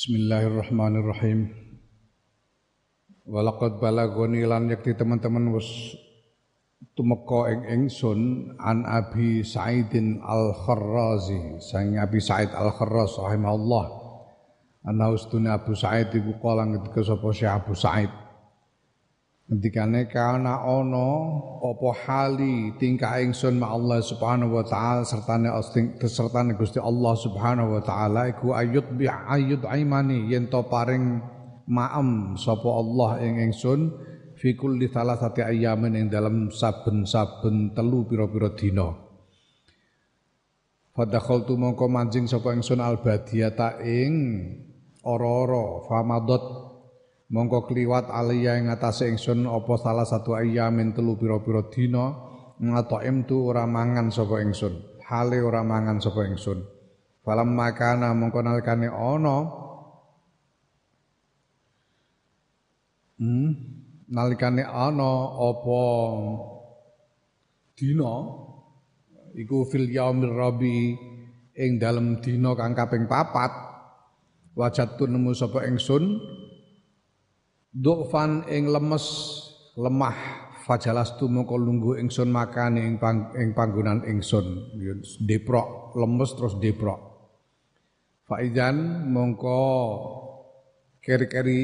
Bismillahirrahmanirrahim. Walaqad balagoni lan yakti teman-teman wis tumeka ing ingsun an Abi Sa'idin Al-Kharrazi, sang Abi Sa'id Al-Kharraz rahimahullah. Ana ustune Abu Sa'id iku kala ngendika sapa Syekh Abu Sa'id. Ngendikane kana ana apa hali tingkah ingsun ma Allah Subhanahu wa taala sertane sertane Gusti Allah Subhanahu wa taala iku ayut bi ayut aimani yen to paring maem sapa Allah ing ingsun fi kulli thalathati ayyamin ing dalam saben-saben telu pira-pira dina. Fadakhaltu mongko manjing sapa ingsun albadiyata ing ora-ora famadot mongko kliwat aliyah ing atase ingsun apa salah satu ayamin telu pira-pira dina ngataim tu ora mangan sapa ingsun. Hale ora mangan sapa ingsun. Falam makana mongko nalikane ana hmm nalikane ana apa dina iku fil yaumil rabi ing dalem dina kang kaping papat wajatu nemu sapa ingsun Du'fan ing lemes lemah. Fajalastu mongko lungguh ingsun makane ing pang, ing panggonan ingsun. Deprok lemes terus deprok. Faizan mongko keri-keri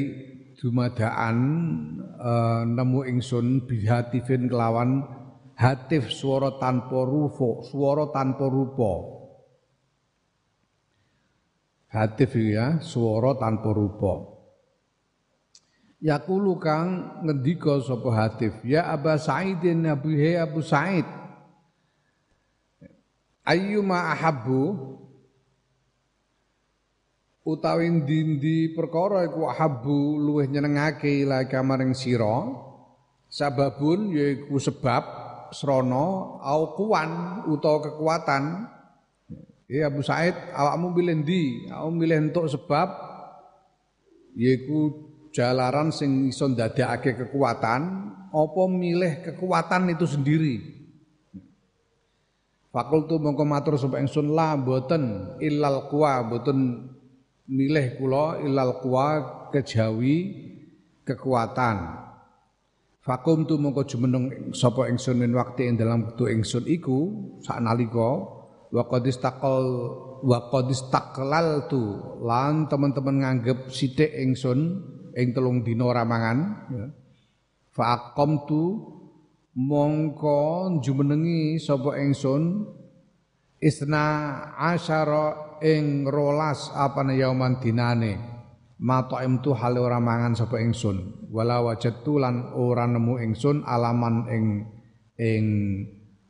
dumadaan e, nemu ingsun bihatifin kelawan hatif swara tanpa rupa swara tanpa rupa. Hatif ya swara tanpa rupa Yakulu kang ngendika sapa Hatif, ya Aba Sa'idin Abu He Abu Sa'id. Ayyuma ahabbu utawi ndi perkara iku ahabbu luweh nyenengake ila kamaring sira sababun yaiku sebab srana au kuwan utawa kekuatan Ya Abu Said awakmu milih ndi? Awakmu milih entuk sebab yaiku jalaran sing iso ndadekake kekuatan apa milih kekuatan itu sendiri? Fakultu mongko matur sapa ingsun la boten illal kuwa boten milih kula illal kuwa kejawi kekuatan. Fakum tu mongko jumeneng sapa ingsun min waktu ing dalam wektu ingsun iku sak nalika wa qad istaqal wa qad tu lan teman-teman nganggep sithik ingsun ing telung dina ramangan ya. fa aqamtu mongko jumenengi sapa ingsun isna asyara ing rolas apane yauman dinane mataim tu hale ora mangan sapa ingsun wala wajadtu lan ora nemu ingsun alaman ing ing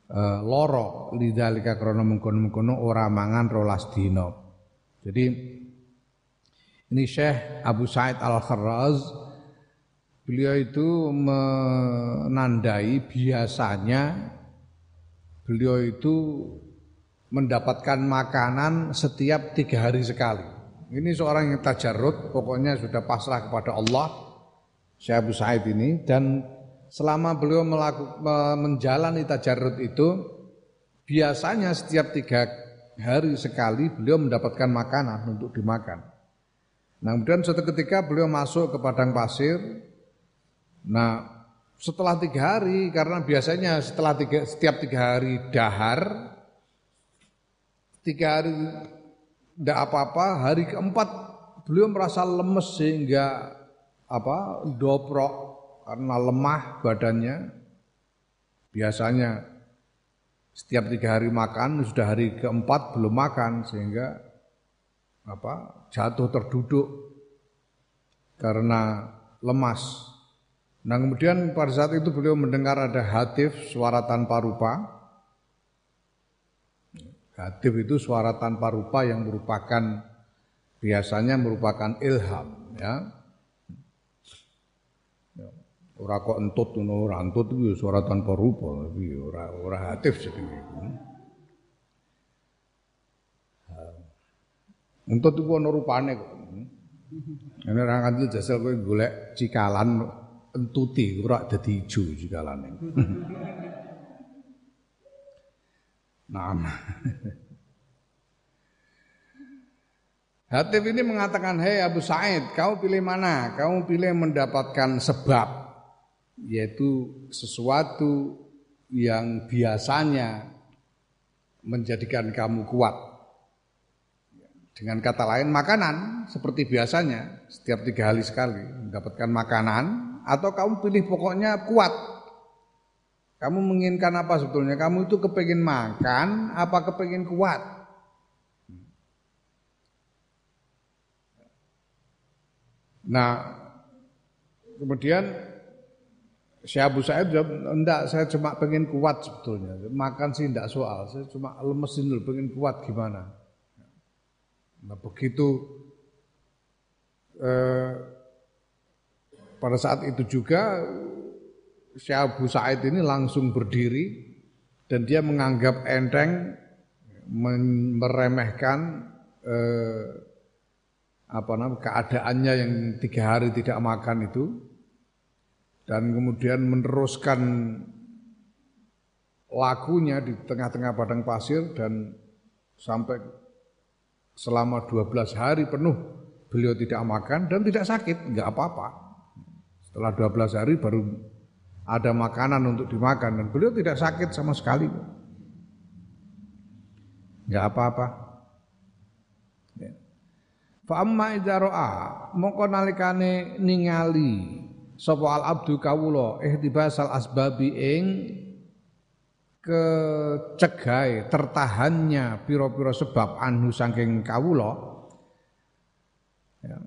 uh, loro lidzalika krana mengkono-mengkono ora mangan rolas dina jadi ini Syekh Abu Said Al-Kharraz beliau itu menandai biasanya beliau itu mendapatkan makanan setiap tiga hari sekali. Ini seorang yang tajarut, pokoknya sudah pasrah kepada Allah, Syekh Abu Said ini, dan selama beliau melakukan menjalani tajarut itu, biasanya setiap tiga hari sekali beliau mendapatkan makanan untuk dimakan. Nah kemudian suatu ketika beliau masuk ke padang pasir. Nah setelah tiga hari karena biasanya setelah tiga, setiap tiga hari dahar, tiga hari tidak apa-apa, hari keempat beliau merasa lemes sehingga apa dobrok karena lemah badannya. Biasanya setiap tiga hari makan sudah hari keempat belum makan sehingga apa jatuh terduduk karena lemas. Nah kemudian pada saat itu beliau mendengar ada hatif suara tanpa rupa. Hatif itu suara tanpa rupa yang merupakan biasanya merupakan ilham ya. Ora kok entut ngono, ora entut itu suara tanpa rupa, tapi ora ora hatif jenenge. Entut iku ana rupane kok. Ana ora kandel jasel kowe golek cikalan entuti ora dadi ijo cikalane. Naam. Hatib ini mengatakan, "Hei Abu Said, kau pilih mana? Kau pilih mendapatkan sebab yaitu sesuatu yang biasanya menjadikan kamu kuat. Dengan kata lain makanan seperti biasanya setiap tiga hari sekali mendapatkan makanan atau kamu pilih pokoknya kuat. Kamu menginginkan apa sebetulnya? Kamu itu kepingin makan apa kepingin kuat? Nah, kemudian Syekh Abu Sa'id jawab, enggak saya cuma pengen kuat sebetulnya. Makan sih enggak soal, saya cuma lemesin dulu pengen kuat gimana. Nah begitu eh, pada saat itu juga Syekh Abu Sa'id ini langsung berdiri dan dia menganggap enteng meremehkan eh, apa namanya keadaannya yang tiga hari tidak makan itu dan kemudian meneruskan lakunya di tengah-tengah padang pasir dan sampai selama 12 hari penuh beliau tidak makan dan tidak sakit, enggak apa-apa. Setelah 12 hari baru ada makanan untuk dimakan dan beliau tidak sakit sama sekali. Enggak apa-apa. Fa amma idza ra'a mongko nalikane ningali sapa al abdu kawula ihtibasal asbabi ing kecegai tertahannya piro-piro sebab anhu saking kawula ya.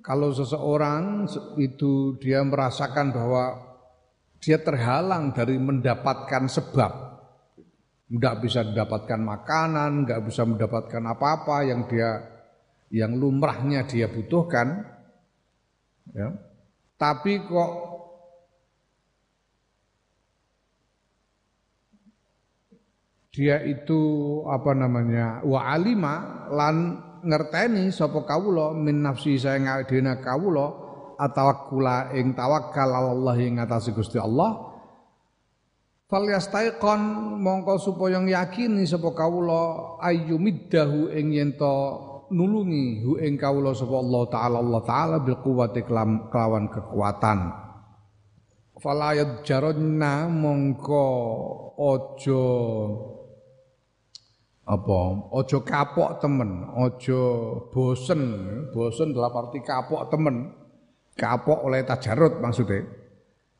Kalau seseorang itu dia merasakan bahwa dia terhalang dari mendapatkan sebab nggak bisa mendapatkan makanan, nggak bisa mendapatkan apa-apa yang dia yang lumrahnya dia butuhkan ya. Tapi kok dia itu apa namanya wa alima lan ngerteni sapa kawula min nafsi saya ngadena kawula atawakkula ing tawakkal Allah ing ngatasi Gusti Allah. Falyastaiqon mongko supaya yakini sapa kawula ayyumiddahu ing yen nulungi hu ing kawula sapa Allah taala Allah taala bil quwwati kelawan kekuatan. Fala yadjarunna mongko ojo apa? Ojo kapok temen ojo bosen. Bosen dalam arti kapok temen. Kapok oleh tajarut maksudnya.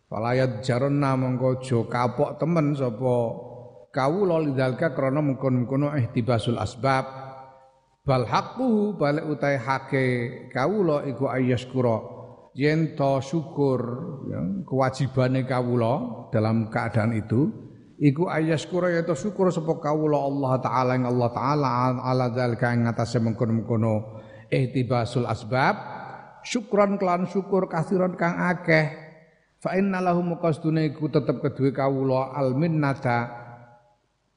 Fala yadjarunna mongko ojo kapok temen sapa kawula lidzalika krana mengkon-mengkono ihtibasul asbab. Bal haqquhu balik utai hake kawula iku ayyaskura yen to syukur ya, kewajibane kawula dalam keadaan itu iku ayyaskura ya to syukur sapa kawula Allah taala ing Allah taala ala zalika ing atase mengkono-mengkono ihtibasul asbab. Syukron kelan syukur kasiron kang akeh. Fa inna lahum qasdune iku tetep kedue kawula al minnata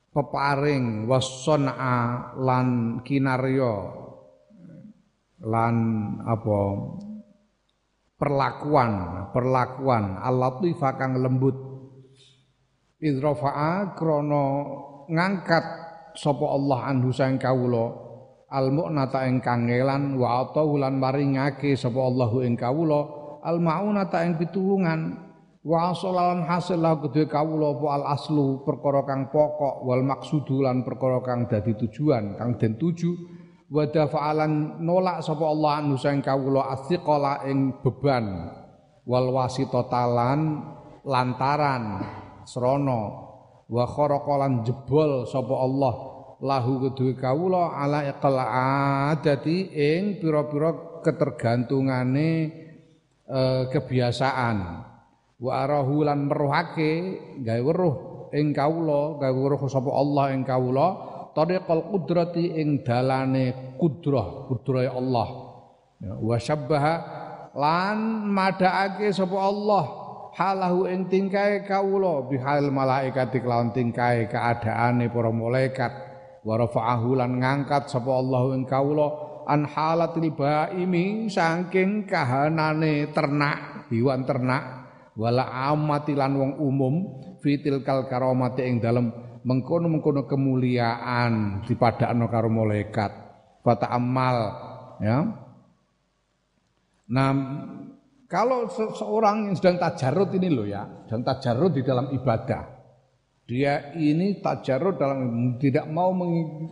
peparing wasona lan kinaryo lan apa? Perlakuan perlakuan al-latifah kang lembut idrafa'a krana ngangkat sapa Allah anhu sang kawula al mu'nata ing kangelan wa atau lan maringake sapa Allahu ing kawula al maunata ing pitulungan wa salalan hasil lahu kedue kawula apa al aslu perkara kang pokok wal maksudu lan perkara kang dadi tujuan kang den tuju wa dafa'alan nolak sapa Allah anu sang kawula athiqala ing beban wal wasitotalan lantaran srana wa kharaqalan jebol sapa Allah. Lahu kedue kawula ala iqal adati ing pira-pira ketergantungane eh, kebiasaan. Wa arahu lan meruhake gawe weruh ing kawula gawe weruh sapa Allah ing kawula. Tariqal qudrati ing dalane kudrah kudrah Allah. Ya, wa syabbaha lan madhaake sapa Allah halahu ing tingkae kawula bihal malaikati kelawan tingkae keadaane para malaikat. Wa rafa'ahu lan ngangkat sapa Allah ing kawula an halatil baimi saking kahanane ternak hewan ternak. Wala amati lan wong umum fitil kal karomati ing dalem mengkono-mengkono kemuliaan dipadakno karo malaikat. Fata amal ya. Nah, kalau seseorang yang sedang tajarut ini loh ya, sedang tajarut di dalam ibadah. Dia ini tajarut dalam tidak mau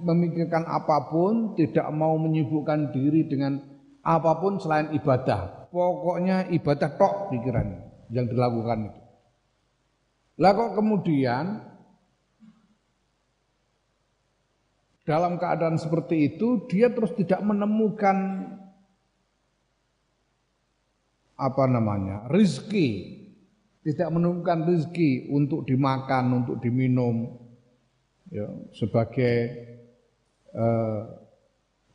memikirkan apa pun, tidak mau menyibukkan diri dengan apa pun selain ibadah. Pokoknya ibadah tok pikirannya yang dilakukan itu. Lah kok kemudian dalam keadaan seperti itu dia terus tidak menemukan apa namanya rizki. Tidak menemukan rizki untuk dimakan untuk diminum ya, sebagai eh,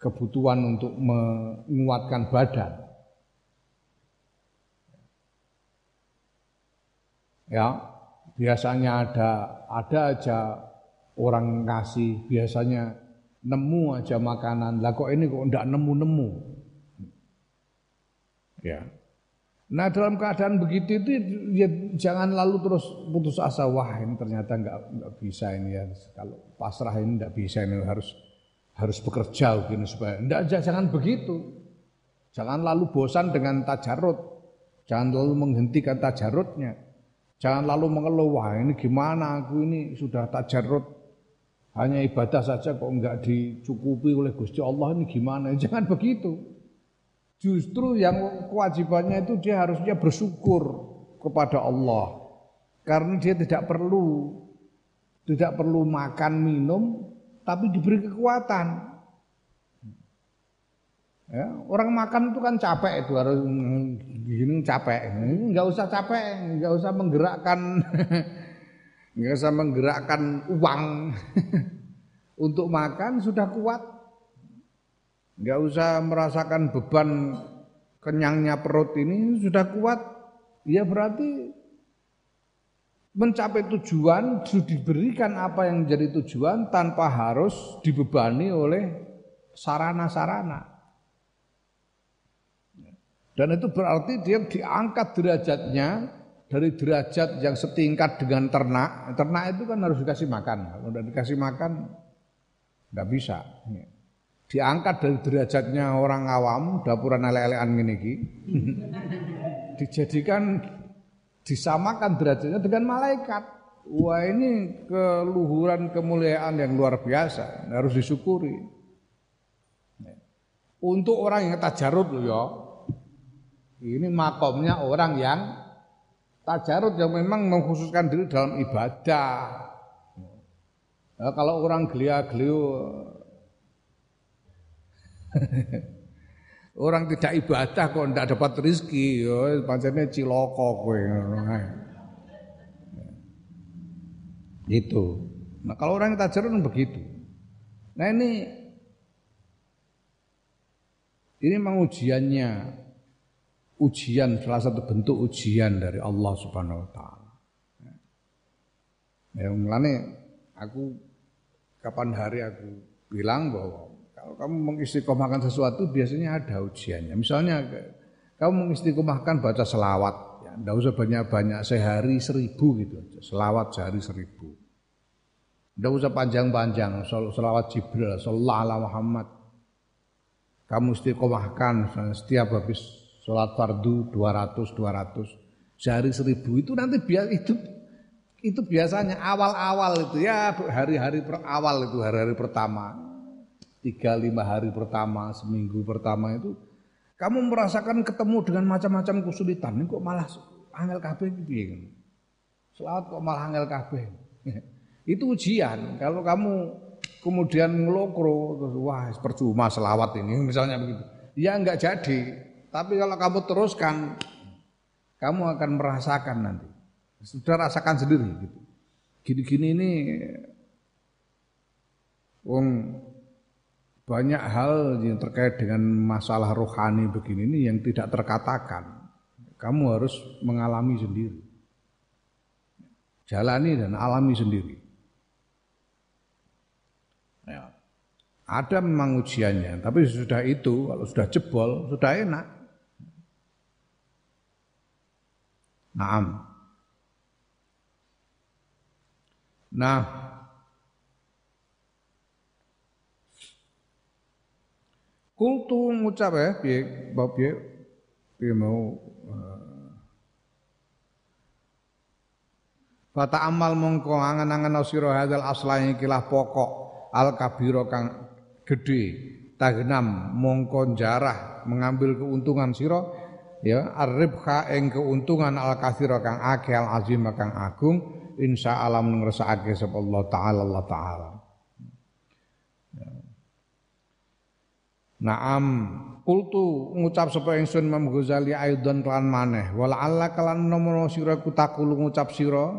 kebutuhan untuk menguatkan badan. Ya biasanya ada ada aja orang ngasih biasanya nemu aja makanan. Lah kok ini kok ndak nemu-nemu? Ya Nah dalam keadaan begitu itu ya jangan lalu terus putus asa wah ini ternyata nggak nggak bisa ini ya. Kalau pasrah ini nggak bisa ini harus harus bekerja begini supaya enggak jangan begitu. Jangan lalu bosan dengan tajarut. Jangan lalu menghentikan tajarutnya. Jangan lalu mengeluh wah ini gimana aku ini sudah tajarut? Hanya ibadah saja kok enggak dicukupi oleh Gusti Allah ini gimana? Jangan begitu Justru yang kewajibannya itu dia harusnya bersyukur kepada Allah. Karena dia tidak perlu tidak perlu makan minum tapi diberi kekuatan. Ya, orang makan itu kan capek itu harus begini capek. Enggak usah capek, enggak usah menggerakkan enggak usah menggerakkan uang untuk makan sudah kuat nggak usah merasakan beban kenyangnya perut ini sudah kuat, ya berarti mencapai tujuan sudah diberikan apa yang menjadi tujuan tanpa harus dibebani oleh sarana-sarana. Dan itu berarti dia diangkat derajatnya dari derajat yang setingkat dengan ternak. Ternak itu kan harus dikasih makan. Kalau tidak dikasih makan, nggak bisa diangkat dari derajatnya orang awam dapuran ele-elean ngene iki dijadikan disamakan derajatnya dengan malaikat. Wah ini keluhuran kemuliaan yang luar biasa. Harus disyukuri. Untuk orang yang tajarut loh ya. Ini makomnya orang yang tajarut yang memang mengkhususkan diri dalam ibadah. Nah, kalau orang gelia-geliu Orang tidak ibadah kok ndak dapat rezeki, yo pancene ciloko ngono Itu. Nah, kalau orang tajirun begitu. Nah, ini ini memang ujiannya ujian salah satu bentuk ujian dari Allah Subhanahu wa taala. Ya, mulane aku kapan hari aku bilang bahwa kalau kamu mengistiqomahkan sesuatu biasanya ada ujiannya. Misalnya kamu mengistiqomahkan baca selawat, ya, tidak usah banyak-banyak sehari seribu gitu, selawat sehari seribu. Tidak usah panjang-panjang, selawat Jibril, sallallahu ala Muhammad. Kamu istiqomahkan setiap habis sholat fardu 200 200 sehari seribu itu nanti biar itu itu biasanya awal-awal itu ya hari-hari awal itu hari-hari pertama tiga lima hari pertama, seminggu pertama itu kamu merasakan ketemu dengan macam-macam kesulitan. Ini kok malah angel kabeh piye? Selawat kok malah angel kabeh. itu ujian. Kalau kamu kemudian ngelokro terus wah percuma selawat ini misalnya begitu. Ya enggak jadi. Tapi kalau kamu teruskan kamu akan merasakan nanti. Sudah rasakan sendiri gitu. Gini-gini ini wong banyak hal yang terkait dengan masalah rohani begini ini yang tidak terkatakan. Kamu harus mengalami sendiri. Jalani dan alami sendiri. Ya. Ada memang ujiannya, tapi sudah itu kalau sudah jebol sudah enak. Naam. Nah, Kultu ngucap ya piye bab piye? Piye mau Fata amal mongko angan-angan sira hadzal asla kilah pokok al kabiro kang gede tagnam mongko jarah mengambil keuntungan sira ya arribha ing keuntungan al kathira kang akeh al azim kang agung insya Allah ngersakake sapa Allah taala Allah taala ya. Naam. Kultu ngucap sapa ingsun Imam Ghazali aidon kelan maneh. Wala alla kalan nomono sira kutakulu ngucap sira.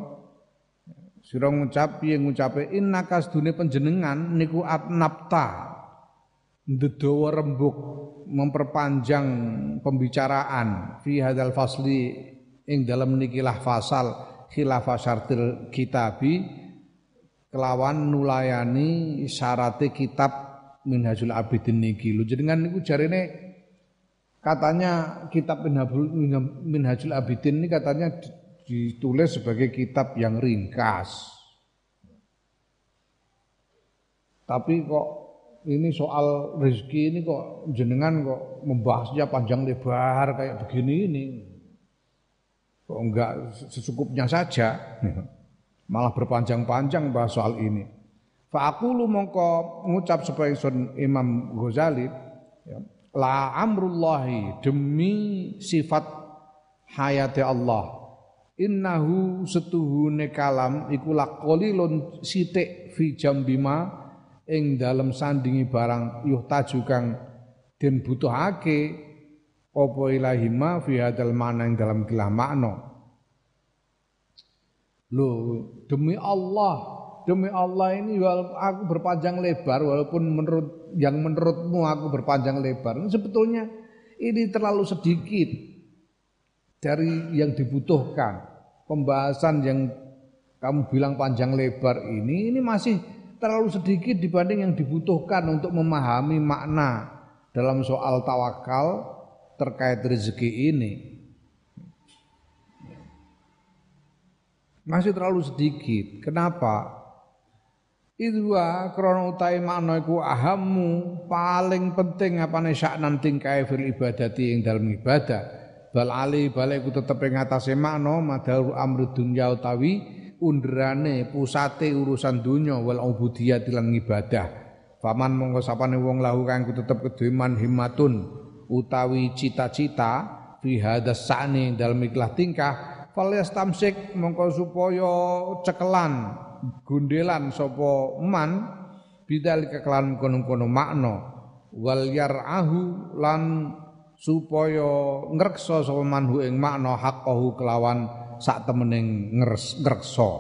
Sira ngucap piye ngucape? Innaka sedune panjenengan niku atnapta. Ndedawa rembuk memperpanjang pembicaraan fi hadzal fasli ing dalam nikilah fasal khilafah syartil kitabi kelawan nulayani syarate kitab Minhajul Abidin niki lho jenengan niku jarene katanya kitab Minhajul Abidin ini katanya ditulis sebagai kitab yang ringkas. Tapi kok ini soal rezeki ini kok jenengan kok membahasnya panjang lebar kayak begini ini. Kok enggak secukupnya saja. Malah berpanjang-panjang bahas soal ini. Lu mongko ngucap supaya Imam Ghazali ya, la amrullahi demi sifat hayati Allah. Innahu setuhune kalam iku laqalilun sithik fi jambima ing dalem sandingi barang yuh taju kang den butuhake apa ilahima fi hadal mana ing dalam kilah makna. Lho demi Allah demi Allah ini aku berpanjang lebar walaupun menurut yang menurutmu aku berpanjang lebar sebetulnya ini terlalu sedikit dari yang dibutuhkan. Pembahasan yang kamu bilang panjang lebar ini ini masih terlalu sedikit dibanding yang dibutuhkan untuk memahami makna dalam soal tawakal terkait rezeki ini. Masih terlalu sedikit. Kenapa? Idwa krono utai makna iku ahamu paling penting apane saknan tingkae fil ibadati ing dalam ibadah. Bal ali balik ku tetep ing atase makna madharu amru dunya utawi undrane pusate urusan dunya wal ubudiyah lan ibadah. Faman monggo sapane wong lahu kang tetep kedue himmatun utawi cita-cita fi hadas sa'ni dalem tingkah falyastamsik mongko supaya cekelan gundelan sapa man bidal kekelan kono-kono makna wal yarahu lan supaya ngreksa sapa manhu ing makna haqqahu kelawan sak temening ngreksa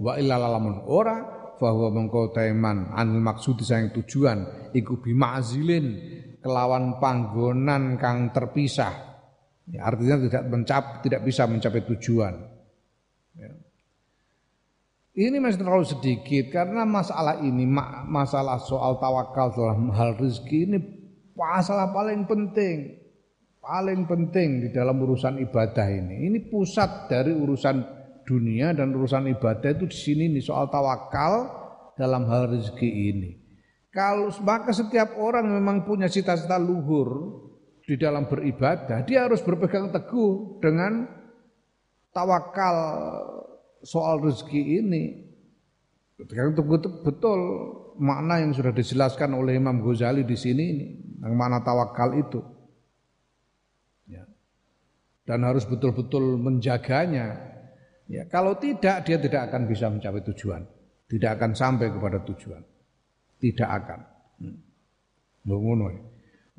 wa illa lamun ora bahwa mengko teman anil maksud sayang tujuan iku bimazilin kelawan panggonan kang terpisah ya, artinya tidak mencap tidak bisa mencapai tujuan. Ini masih terlalu sedikit karena masalah ini masalah soal tawakal dalam hal rezeki ini masalah paling penting paling penting di dalam urusan ibadah ini. Ini pusat dari urusan dunia dan urusan ibadah itu di sini nih soal tawakal dalam hal rezeki ini. Kalau maka setiap orang memang punya cita-cita luhur di dalam beribadah, dia harus berpegang teguh dengan tawakal soal rezeki ini. Betul makna yang sudah dijelaskan oleh Imam Ghazali di sini ini, yang mana tawakal itu dan harus betul-betul menjaganya. Ya, kalau tidak dia tidak akan bisa mencapai tujuan, tidak akan sampai kepada tujuan, tidak akan. Hmm. Ngono ya.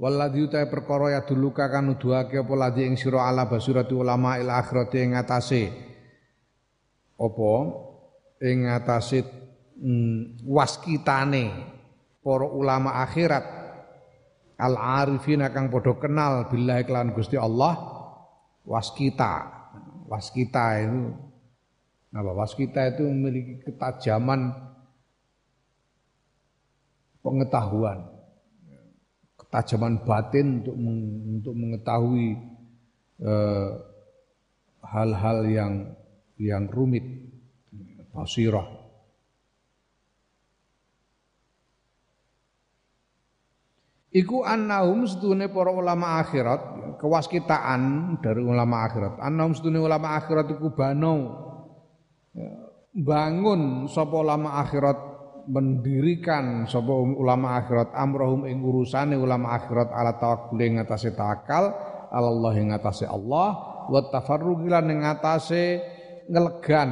Walladzi utai perkara ya duluka kan nuduhake apa ladzi ing sira ala basurati ulama il akhirati ing atase apa ing atase mm, waskitane para ulama akhirat al arifina kang padha kenal billahi kelan Gusti Allah waskita. Waskita itu apa? Waskita itu memiliki ketajaman pengetahuan, ketajaman batin untuk untuk mengetahui eh, hal-hal eh, yang yang rumit, basirah. Iku annahum sedune para ulama akhirat, kewaskitaan dari ulama akhirat. Annahum sedune ulama akhirat iku banau ya, bangun sapa ulama akhirat mendirikan sapa ulama akhirat amrohum ing urusane ulama akhirat ala tawakkul ing atase tawakal Allah ing atase Allah wa tafarruq lan ngelegan.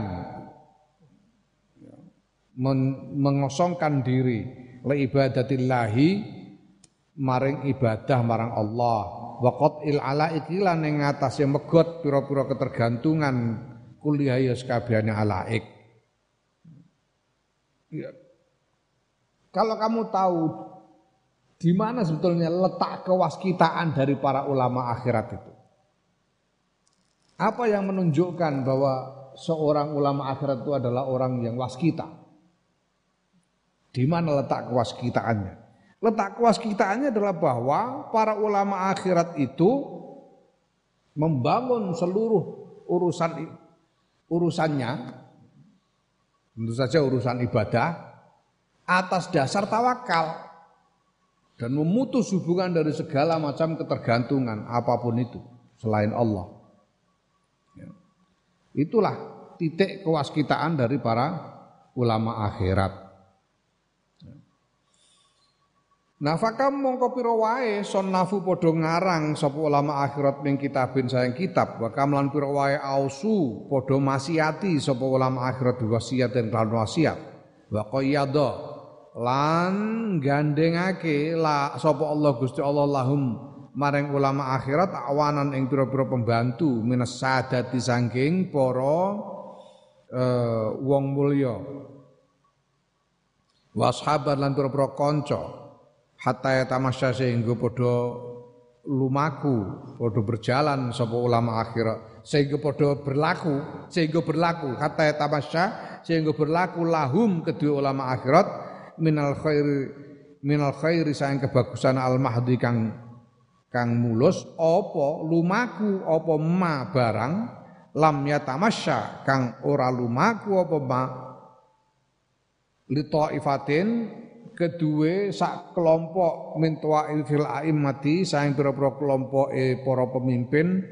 Mengosongkan diri. Le ibadatillahi maring ibadah marang Allah. Wa qatil ala ikilan ing atase megot pira-pira ketergantungan kuliah ya sekabehane alaik. Ya. Kalau kamu tahu di mana sebetulnya letak kewaskitaan dari para ulama akhirat itu? Apa yang menunjukkan bahwa seorang ulama akhirat itu adalah orang yang waskita? Di mana letak kewaskitaannya? Letak kewaskitaannya adalah bahwa para ulama akhirat itu membangun seluruh urusan urusannya tentu saja urusan ibadah atas dasar tawakal dan memutus hubungan dari segala macam ketergantungan apa pun itu selain Allah. Ya. Itulah titik kewaskitaan dari para ulama akhirat. Nah fakam mongko pira wae sonnafu padha ngarang sapa ulama akhirat ning kitabin sayang kitab wa kamlan pira wae ausu padha masiati sapa ulama akhirat wasiat dan lan wasiat wa qayyada lan gandengake la sapa Allah Gusti Allah lahum maring ulama akhirat awanan ing pira-pira pembantu minas sadati sangking para uh, wong mulya. Lan pira-pira kanca. Hatta ya tamasya sehingga padha lumaku padha berjalan sapa ulama akhirat. Sehingga padha berlaku sehingga berlaku. Hatta ya tamasya sehingga berlaku lahum kedua ulama akhirat minal khair minal khairi sayang kebagusan al mahdi kang kang mulus opo lumaku? Opo ma barang? Lam yatamasya. Kang ora lumaku opo ma? Li ifatin kedua sak kelompok min fil aimmati sayang pira-pira kelompok e para pemimpin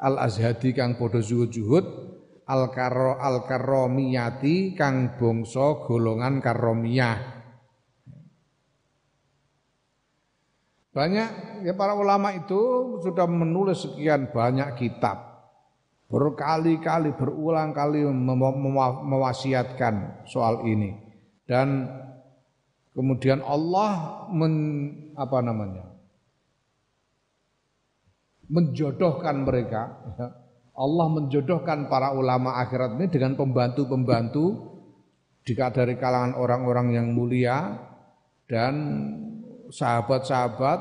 al azhadi kang padha zuhud-zuhud al karo al karomiyati kang bangsa golongan karomiyah Banyak ya para ulama itu sudah menulis sekian banyak kitab. Berkali-kali berulang kali mewasiatkan soal ini. Dan kemudian Allah men, apa namanya? menjodohkan mereka. Allah menjodohkan para ulama akhirat ini dengan pembantu-pembantu dari kalangan orang-orang yang mulia dan sahabat-sahabat,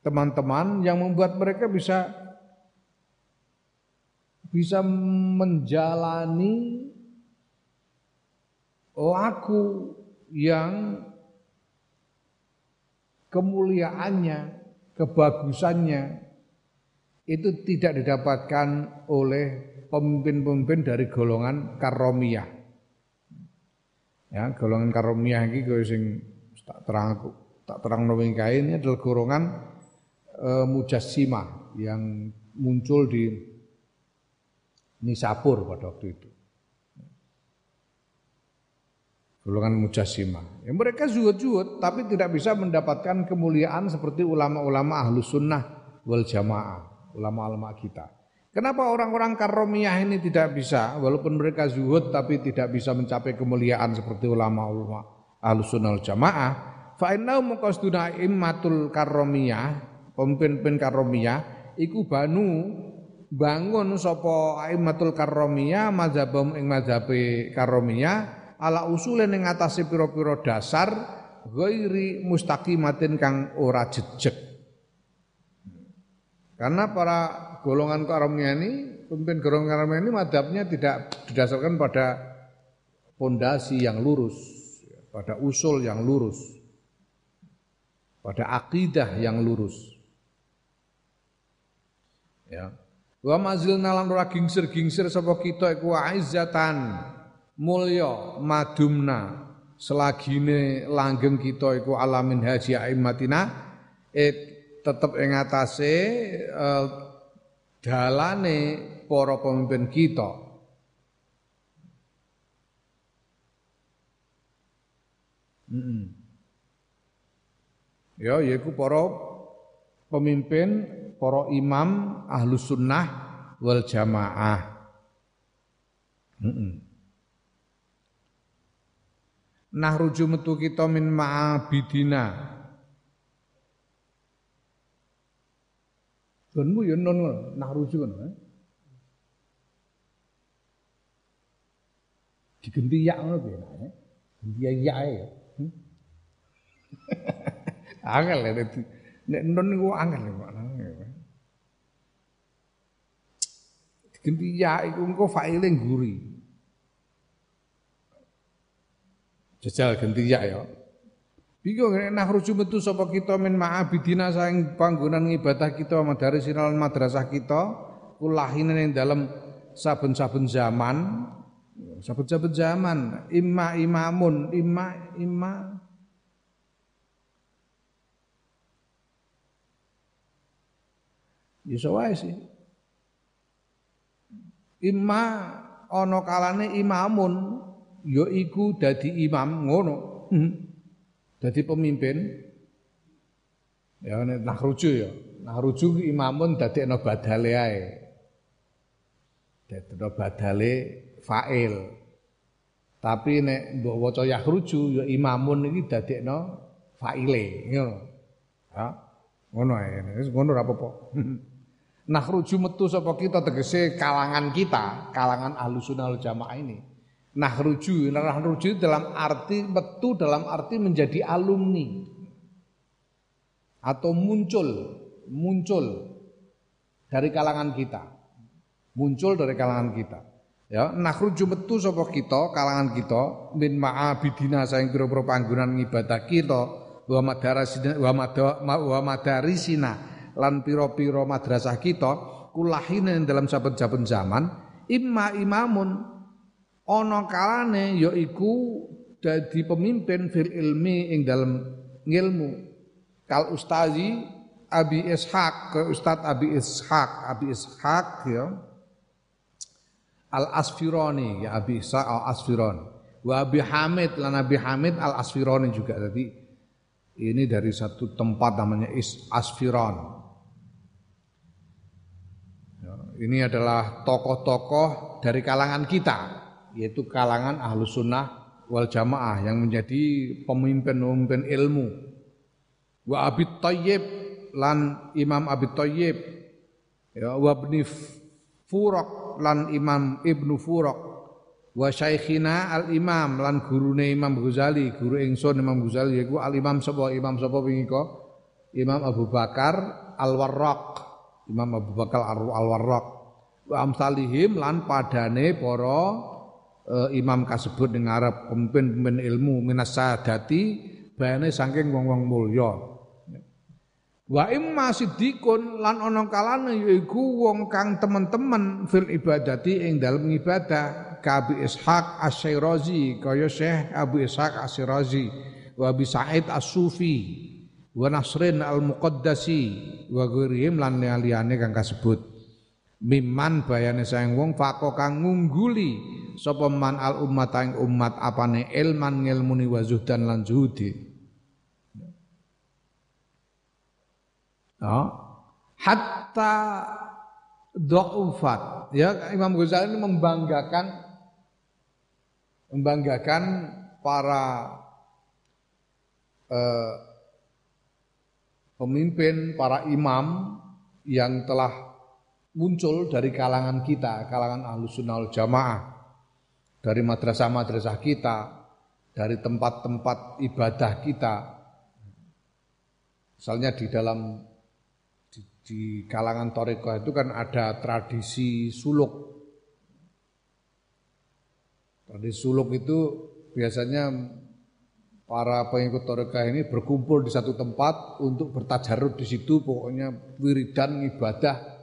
teman-teman yang membuat mereka bisa bisa menjalani laku yang kemuliaannya, kebagusannya itu tidak didapatkan oleh pemimpin-pemimpin dari golongan karomiyah. Ya, golongan karomiyah ini sing tak terang tak terang kain ini adalah golongan e, mujassimah yang muncul di Nisapur pada waktu itu. Golongan mujassimah. Ya, mereka zuhud-zuhud tapi tidak bisa mendapatkan kemuliaan seperti ulama-ulama ahlu sunnah wal jamaah, ulama-ulama kita. Kenapa orang-orang karomiyah ini tidak bisa, walaupun mereka zuhud tapi tidak bisa mencapai kemuliaan seperti ulama-ulama ahlu sunnah wal jamaah? Fa inna muqasduna immatul karomiyah, pemimpin-pemimpin karomiyah iku banu bangun sapa aimatul karomiyah mazhabum ing mazhabe karomiyah ala usulin ing atase pira-pira dasar ghairi mustaqimatin kang ora jejeg. Karena para golongan karomiyah ini, pemimpin golongan karomiyah ini madhabnya tidak didasarkan pada pondasi yang lurus, pada usul yang lurus pada akidah yang lurus. Ya. Wa mazilna lan ora gingsir-gingsir sapa kita iku aizzatan mulya madumna selagine langgeng kita iku alamin haji aimatina eh tetep ing atase eh, dalane para pemimpin kita. Mm -mm. Ya, yaiku para pemimpin, para imam ahlus sunnah wal jamaah. Nah ruju metu kita min ma'abidina Gonmu ya non nah ruju kan. Eh? Digenti yak ngono? Genti yak ya. Angel ya nek non niku angel kok. Digenti yak iku engko faile ngguri. Jajal genti yak ya. Bingung nek nah ruju metu sapa kita min ma'abidina saing panggonan ibadah kita madari sinal madrasah kita kulahine ning dalam saben-saben zaman saben-saben zaman imma imamun imma imma Ya wae sih. Imma ana kalane imamun ya iku dadi imam ngono. Hmm. Jadi pemimpin ya nek nahruju ya. Nahruju imamun dadekno badale ae. Dadekno badale fa'il. Tapi nek mbok waca yahruju ya imamun iki dadekno fa'ile ngono. Ya. Ngono ae. Wis ngono ora apa-apa. Nahruju metu sapa kita tegese kalangan kita, kalangan Ahlussunnah wal Jamaah ini Nahruju, nahruju dalam arti betul dalam arti menjadi alumni atau muncul, muncul dari kalangan kita. Muncul dari kalangan kita. Ya, nahruju metu sapa kita, kalangan kita min ma'abidina saing pira-pira panggonan ngibadah kita wa madarasina wa wa madarisina lan pira-pira madrasah kita kulahine dalam saben-saben zaman imma imamun. Ana kalane yaiku dadi pemimpin fil ilmi ing dalam ngilmu. Kal ustazi Abi Ishaq ke Ustaz Abi Ishaq Abi Ishaq ya. Al Asfironi ya Abi Ishaq Al Asfironi wa Abi Hamid lan Abi Hamid Al Asfironi juga jadi ini dari satu tempat namanya Is Asfiron ini adalah tokoh-tokoh dari kalangan kita yaitu kalangan ahlus sunnah wal jamaah yang menjadi pemimpin-pemimpin ilmu. Wa Abi Thayyib lan Imam Abi Thayyib ya wa Ibnu Furaq lan Imam Ibnu Furaq wa Syekhina Al Imam lan gurune Imam Ghazali, guru ingsun Imam Ghazali yaiku Al Imam sapa Imam sapa wingi Imam Abu Bakar Al Warraq. Imam Abu Bakar Al Warraq. Wa amsalihim lan padane para uh, imam kasebut ning Arab pemimpin-pemimpin ilmu minas sadati bayane saking wong-wong mulya wa imma siddiqun lan ana kalane yaiku wong kang temen-temen fil ibadati ing dalem ibadah ka Abi Ishaq Asy-Syirazi kaya Syekh Abu Ishaq Asy-Syirazi wa Abi Sa'id As-Sufi wa Nasrin Al-Muqaddasi. Wa ghairihim lan liyane kang kasebut. Miman bayane saeng wong fako kang ngungguli. Sapa man al ummat ing umat apane ilman ngilmuni wa zuhdan lan zuhudi. Ya. Hatta dhaufat. Ya Imam Ghazali ini membanggakan membanggakan para eh, pemimpin para imam yang telah muncul dari kalangan kita kalangan ahlus jamaah dari madrasah-madrasah kita, dari tempat-tempat ibadah kita. Misalnya di dalam di, di kalangan toriko itu kan ada tradisi suluk. Tradisi suluk itu biasanya para pengikut toriko ini berkumpul di satu tempat untuk bertajarut di situ, pokoknya wiridan ibadah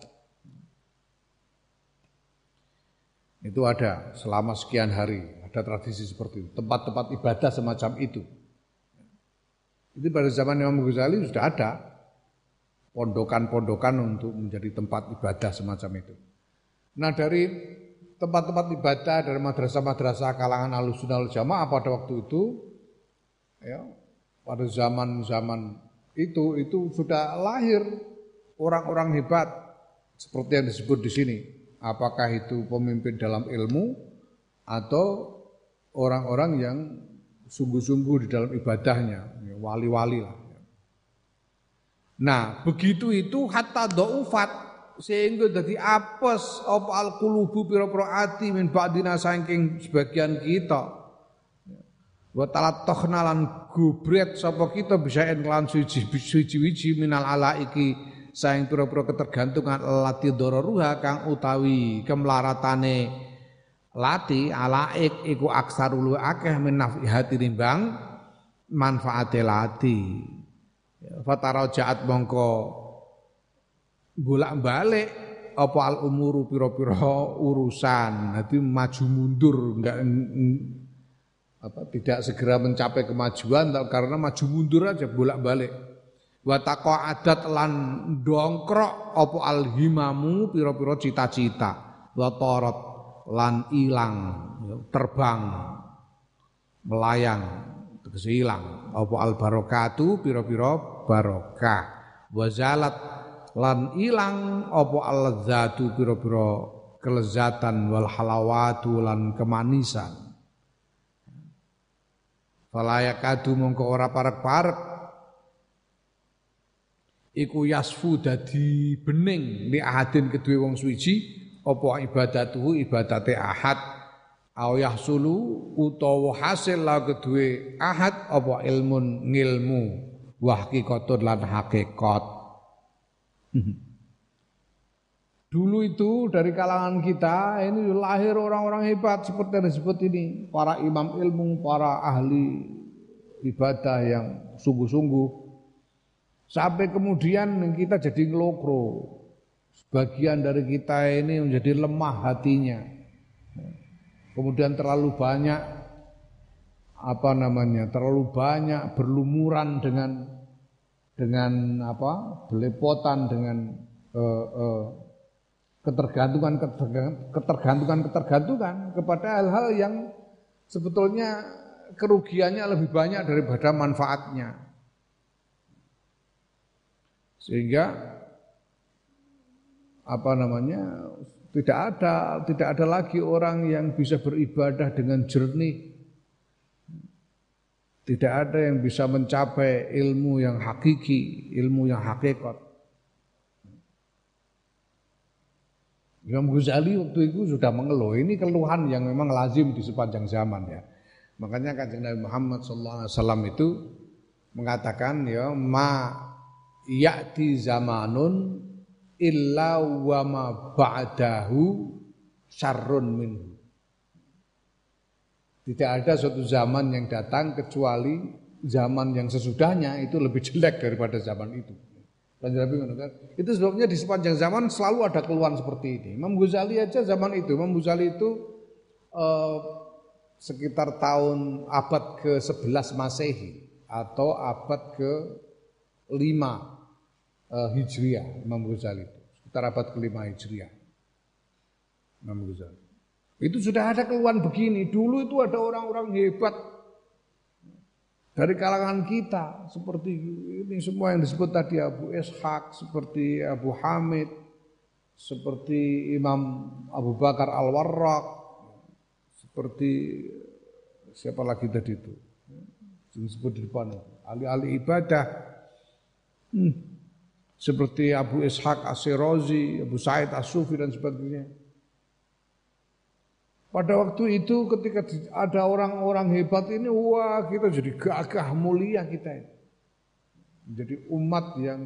Itu ada selama sekian hari, ada tradisi seperti itu. Tempat-tempat ibadah semacam itu. Itu pada zaman Imam Ghazali sudah ada. pondokan-pondokan untuk menjadi tempat ibadah semacam itu. Nah dari tempat-tempat ibadah dari madrasah-madrasah kalangan alusunal jamaah pada waktu itu, ya, pada zaman-zaman itu itu sudah lahir orang-orang hebat seperti yang disebut di sini. Apakah itu pemimpin dalam ilmu atau orang-orang yang sungguh-sungguh di dalam ibadahnya, ya, wali-wali lah. Nah, begitu itu hatta do'ufat sehingga jadi apes apa al qulubu pira-pira ati min ba'dina saking sebagian kita. Wa talattokhna lan gubret sapa kita bisa lan suci-suci minal alaiki saing pira-pira ketergantungan lati dororuha kang utawi kemlaratane lati alaik iku aksarul akeh min nafihati rimbang manfaate lati. Fatara jaat mongko bolak-balik apa al umuru pira-pira urusan. Nanti maju mundur enggak apa tidak segera mencapai kemajuan karena maju mundur aja bolak-balik. Wa adat lan dongkrok apa al himamu pira-pira cita-cita. Wa tarot lan ilang terbang melayang tegese ilang apa al barokatu pira-pira barokah wazalat lan ilang apa alladzatu pira-pira kelezatan wal halawatu lan kemanisan falayakadu mongko ora parek-parek. Iku yasfu dadi bening. Li ahadin kedue wong suwiji apa ibadatuhu ibadate ahad? Au yahsulu utawa hasil la kedue ahad apa ilmun ngilmu? Wa hakikatun lan hakikat. Dulu itu dari kalangan kita ini lahir orang-orang hebat seperti yang disebut ini, para imam ilmu, para ahli ibadah yang sungguh-sungguh. Sampai kemudian kita jadi ngelokro. Sebagian dari kita ini menjadi lemah hatinya. Kemudian terlalu banyak apa namanya terlalu banyak berlumuran dengan dengan apa belepotan dengan uh, uh, ketergantungan ketergantungan ketergantungan kepada hal-hal yang sebetulnya kerugiannya lebih banyak daripada manfaatnya sehingga apa namanya tidak ada tidak ada lagi orang yang bisa beribadah dengan jernih tidak ada yang bisa mencapai ilmu yang hakiki, ilmu yang hakikat. Imam Ghazali waktu itu sudah mengeluh. Ini keluhan yang memang lazim di sepanjang zaman ya. Makanya kanjeng Nabi Muhammad SAW itu mengatakan ya ma ya'ti zamanun illa wa ma ba'dahu syarrun minhu. Tidak ada suatu zaman yang datang kecuali zaman yang sesudahnya itu lebih jelek daripada zaman itu. Kan? Itu sebabnya di sepanjang zaman selalu ada keluhan seperti ini. Imam Ghazali aja zaman itu, Imam Ghazali itu eh, sekitar tahun abad ke-11 Masehi atau abad ke-5 eh, Hijriah Imam Ghazali itu. Sekitar abad ke-5 Hijriah. Imam Ghazali. Itu sudah ada keluhan begini. Dulu itu ada orang-orang hebat dari kalangan kita seperti ini semua yang disebut tadi Abu Ishaq, seperti Abu Hamid, seperti Imam Abu Bakar Al-Warraq, seperti siapa lagi tadi itu? Yang disebut di depan ahli-ahli ibadah. Hmm. seperti Abu Ishaq As-Sirazi, Abu Said As-Sufi dan sebagainya pada waktu itu ketika ada orang-orang hebat ini, wah kita jadi gagah mulia kita ini. Jadi umat yang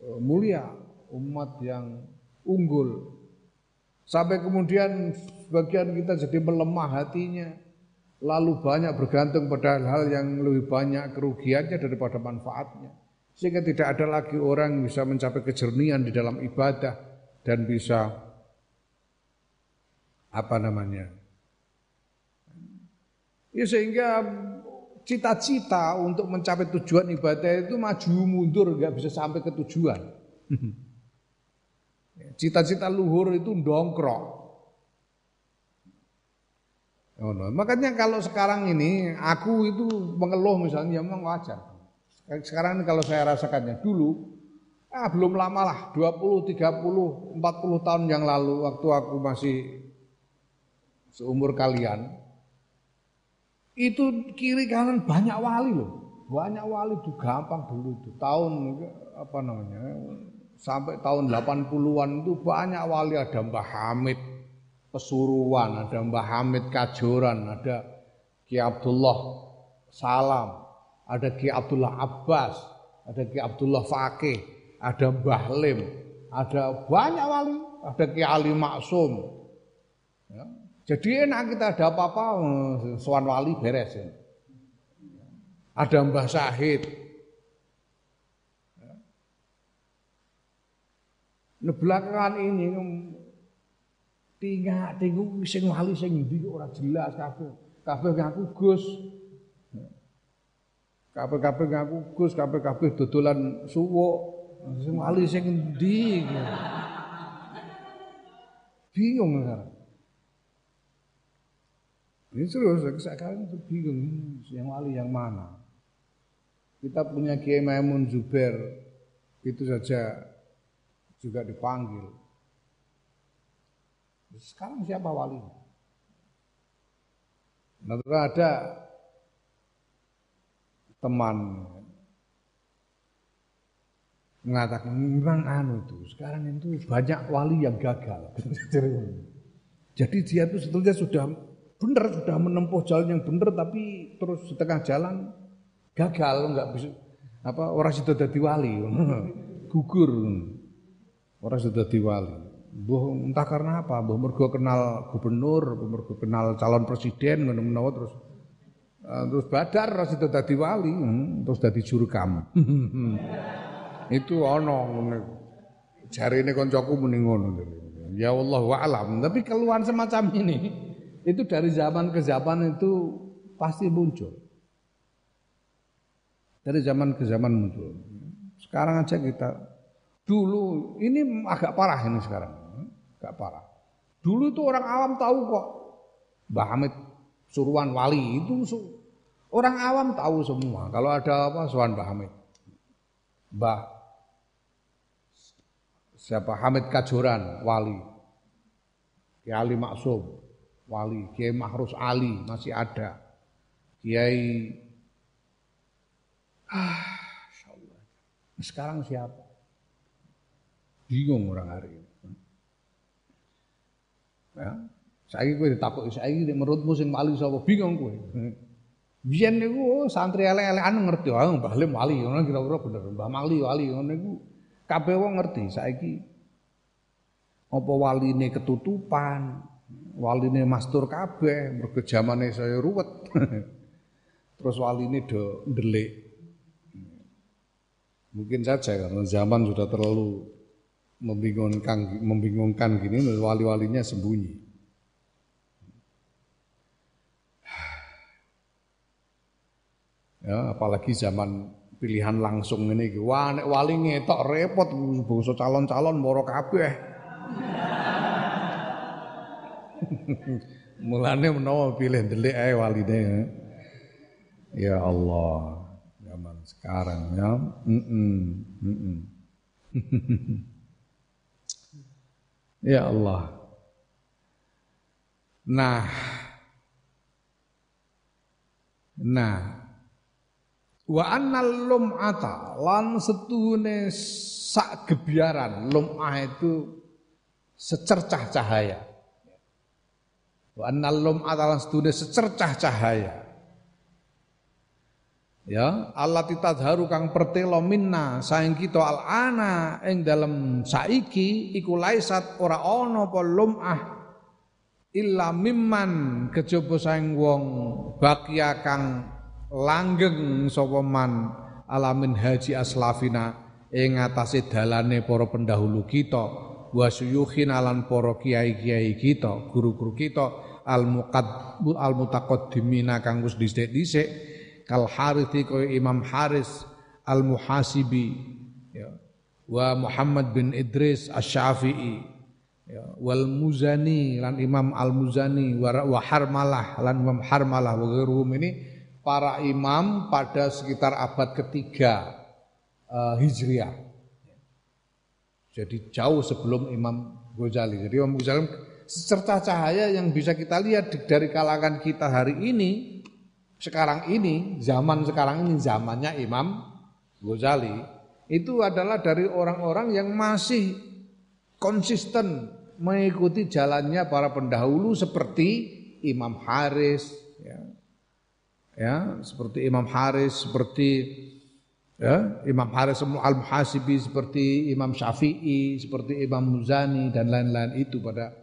e, mulia, umat yang unggul. Sampai kemudian sebagian kita jadi melemah hatinya, lalu banyak bergantung pada hal-hal yang lebih banyak kerugiannya daripada manfaatnya. Sehingga tidak ada lagi orang yang bisa mencapai kejernihan di dalam ibadah dan bisa apa namanya. Ya sehingga cita-cita untuk mencapai tujuan ibadah itu maju mundur nggak bisa sampai ke tujuan. Cita-cita luhur itu dongkrok. Oh, no. Makanya kalau sekarang ini aku itu mengeluh misalnya ya memang wajar. Sekarang ini kalau saya rasakannya dulu ah belum lama lah 20, 30, 40 tahun yang lalu waktu aku masih seumur kalian itu kiri kanan banyak wali loh. Banyak wali itu gampang dulu itu. Tahun apa namanya? Sampai tahun 80-an itu banyak wali ada Mbah Hamid Pesuruan, ada Mbah Hamid Kajoran, ada Ki Abdullah Salam, ada Ki Abdullah Abbas, ada Ki Abdullah Fakih, ada Mbah Lim, ada banyak wali, ada Ki Ali Maksum. Ya. Jadi enak kita ada apa-apa, eh, soan wali beres ya. Ada Mbah Syahid. Nah, belakangan ini tinggal tinggu sing wali sing ndi ora jelas kabeh. Kabeh ngaku Gus. Kabeh-kabeh ngaku Gus, kabeh-kabeh dodolan suwuk. Sing wali sing ndi. Bingung sekarang. Ini terus sekarang itu bingung yang wali yang mana. Kita punya Kiai Maimun Zubair itu saja juga dipanggil. Sekarang siapa wali? Nah, ada teman mengatakan memang anu itu sekarang itu banyak wali yang gagal. Jadi dia itu sebetulnya sudah benar sudah menempuh jalan yang benar tapi terus di tengah jalan gagal nggak bisa apa orang sudah jadi wali gugur orang sudah jadi wali Buh, entah karena apa, buh mergo kenal gubernur, buh kenal calon presiden, menawa terus uh, terus badar ora sudah dadi wali, hmm, terus dadi jurkam. Itu ono ini koncoku ngono. Ya Allah wa alam. Tapi keluhan semacam ini itu dari zaman ke zaman itu pasti muncul. Dari zaman ke zaman muncul. Sekarang aja kita dulu ini agak parah ini sekarang, agak parah. Dulu itu orang awam tahu kok Mbah Hamid Suruhan Wali itu orang awam tahu semua. Kalau ada apa Suruhan Mbah Hamid. Mbah siapa Hamid Kajoran Wali. Kiai Maksum wali, Kiai Mahrus Ali masih ada. Kiai ah, Allah. Sekarang siapa? Bingung orang hari ini. Ya, saya kowe ditakoki saiki menurutmu sing wali sapa bingung kowe. Biyen niku oh, santri elek-elekan ngerti, ah Mbah Lim wali ngono kira-kira bener, Mbah Mali wali ngono niku kabeh wong ngerti saiki apa waline ketutupan, waline mastur kabeh mergo jamane saya ruwet. Terus waline do ndelik. Mungkin saja karena zaman sudah terlalu membingungkan membingungkan gini wali-walinya sembunyi. Ya, apalagi zaman pilihan langsung ini wah nek wali ngetok repot bangsa calon-calon moro kabeh. Mulane menawa pilih delik ae waline. Ya Allah, zaman sekarang ya. Mm -mm, mm -mm. ya Allah. Nah, nah, wa annal lum'ata lan setune sak gebiaran lum'ah itu secercah cahaya. Wa annal lum'ata sedune secercah cahaya. Ya, Allah titadharu kang pertelo minna saing kita al ana ing dalem saiki iku laisat ora ana apa lum'ah illa mimman kejaba saing wong bakia kang langgeng sapa alamin haji aslafina ing atase dalane para pendahulu kita wa suyukhin alan para kiai-kiai kita guru-guru kita al muqad al mutaqaddimina kang wis dhisik-dhisik kal Harithi kaya Imam Haris Al Muhasibi ya wa Muhammad bin Idris Asy-Syafi'i ya wal Muzani lan Imam Al Muzani wa Harmalah lan Imam Harmalah wa ini para imam pada sekitar abad ketiga uh, Hijriah. Jadi jauh sebelum Imam Ghazali. Jadi Imam Ghazali serta cahaya yang bisa kita lihat dari kalangan kita hari ini, sekarang ini, zaman sekarang ini, zamannya Imam Ghazali, itu adalah dari orang-orang yang masih konsisten mengikuti jalannya para pendahulu seperti Imam Haris, ya, ya seperti Imam Haris, seperti ya, Imam Haris al-Muhasibi, seperti Imam Syafi'i, seperti Imam Muzani dan lain-lain itu pada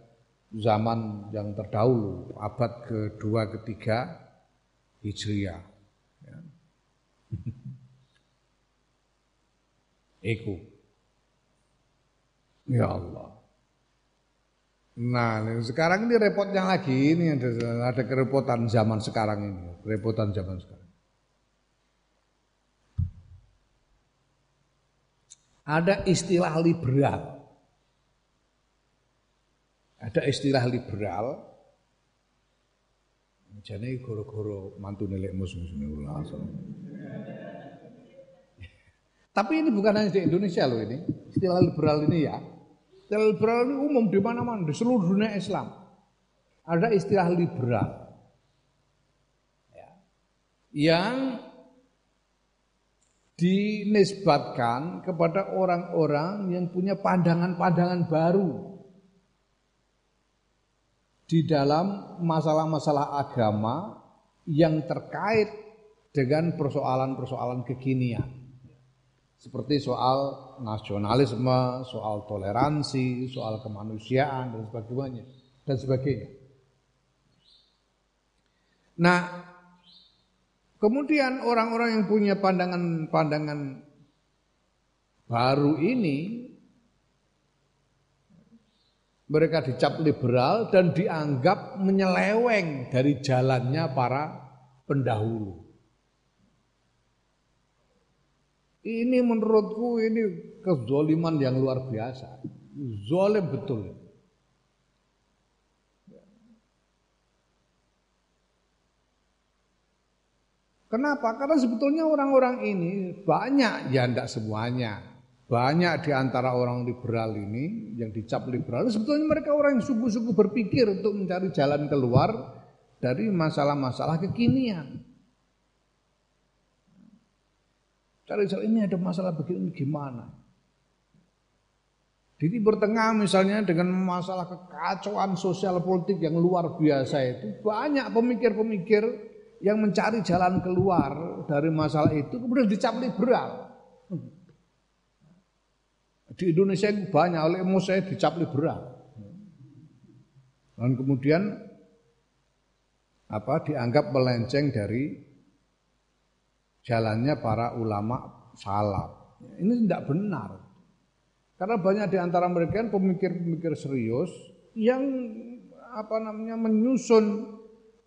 zaman yang terdahulu, abad kedua ketiga Hijriah. Ya. Ya Allah. Nah, sekarang ini repotnya lagi ini ada, ada kerepotan zaman sekarang ini, kerepotan zaman sekarang. Ada istilah liberal. Ada istilah liberal. Jadi goro-goro mantu nelik musuh-musuh langsung. Tapi ini bukan hanya di Indonesia loh ini. Istilah liberal ini ya. Istilah liberal ini umum di mana-mana di seluruh dunia Islam. Ada istilah liberal. Ya. Yang dinisbatkan kepada orang-orang yang punya pandangan-pandangan baru di dalam masalah-masalah agama yang terkait dengan persoalan-persoalan kekinian. Seperti soal nasionalisme, soal toleransi, soal kemanusiaan dan sebagainya dan sebagainya. Nah, kemudian orang-orang yang punya pandangan-pandangan baru ini mereka dicap liberal dan dianggap menyeleweng dari jalannya para pendahulu. Ini menurutku ini kezoliman yang luar biasa. Zolim betul. Kenapa? Karena sebetulnya orang-orang ini banyak, ya tidak semuanya. Banyak di antara orang liberal ini yang dicap liberal, sebetulnya mereka orang yang sungguh-sungguh berpikir untuk mencari jalan keluar dari masalah-masalah kekinian. Cari ini ada masalah begini gimana? Di Timur Tengah misalnya dengan masalah kekacauan sosial politik yang luar biasa itu banyak pemikir-pemikir yang mencari jalan keluar dari masalah itu kemudian dicap liberal. Di Indonesia itu banyak oleh saya dicap liberal. Dan kemudian apa dianggap melenceng dari jalannya para ulama salaf. Ini tidak benar. Karena banyak di antara mereka pemikir-pemikir serius yang apa namanya menyusun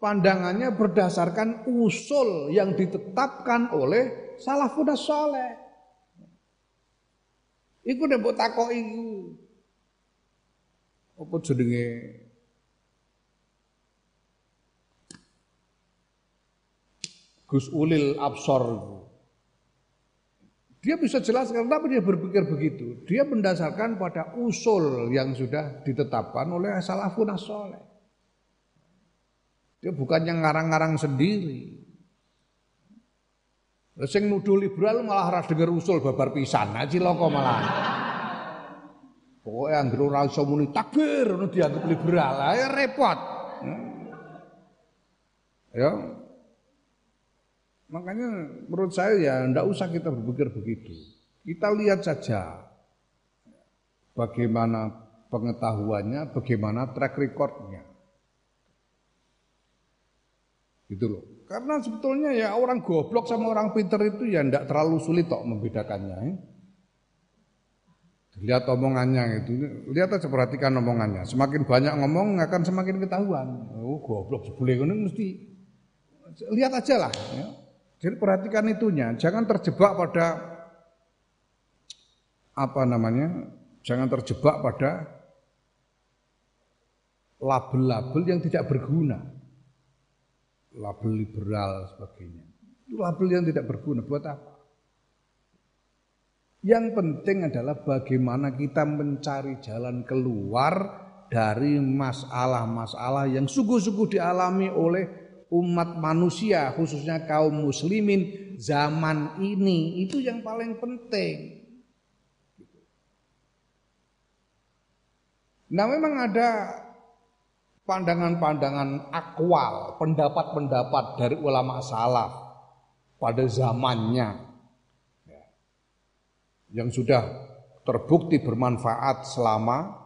pandangannya berdasarkan usul yang ditetapkan oleh salafun saleh. Iku nek takoki iku. Apa jenenge Gus Ulil Absor dia bisa jelaskan kenapa dia berpikir begitu. Dia mendasarkan pada usul yang sudah ditetapkan oleh salafun soleh. Dia bukan yang ngarang-ngarang sendiri. Sing nuduh liberal malah ras denger usul babar pisan, nah cilaka malah. Pokoknya anggere ora iso muni takbir ngono dianggap liberal, ya repot. Hmm. Ya, Makanya menurut saya ya tidak usah kita berpikir begitu. Kita lihat saja bagaimana pengetahuannya, bagaimana track recordnya. Gitu loh. Karena sebetulnya ya orang goblok sama orang pinter itu ya tidak terlalu sulit kok membedakannya. Ya. Lihat omongannya itu, lihat aja perhatikan omongannya. Semakin banyak ngomong akan semakin ketahuan. Oh goblok sebelum ini mesti lihat aja lah. Ya. Jadi perhatikan itunya, jangan terjebak pada apa namanya? Jangan terjebak pada label-label yang tidak berguna. Label liberal sebagainya. Itu label yang tidak berguna buat apa? Yang penting adalah bagaimana kita mencari jalan keluar dari masalah-masalah yang sungguh-sungguh dialami oleh umat manusia khususnya kaum muslimin zaman ini itu yang paling penting. Nah memang ada pandangan-pandangan akwal, pendapat-pendapat dari ulama salaf pada zamannya ya, yang sudah terbukti bermanfaat selama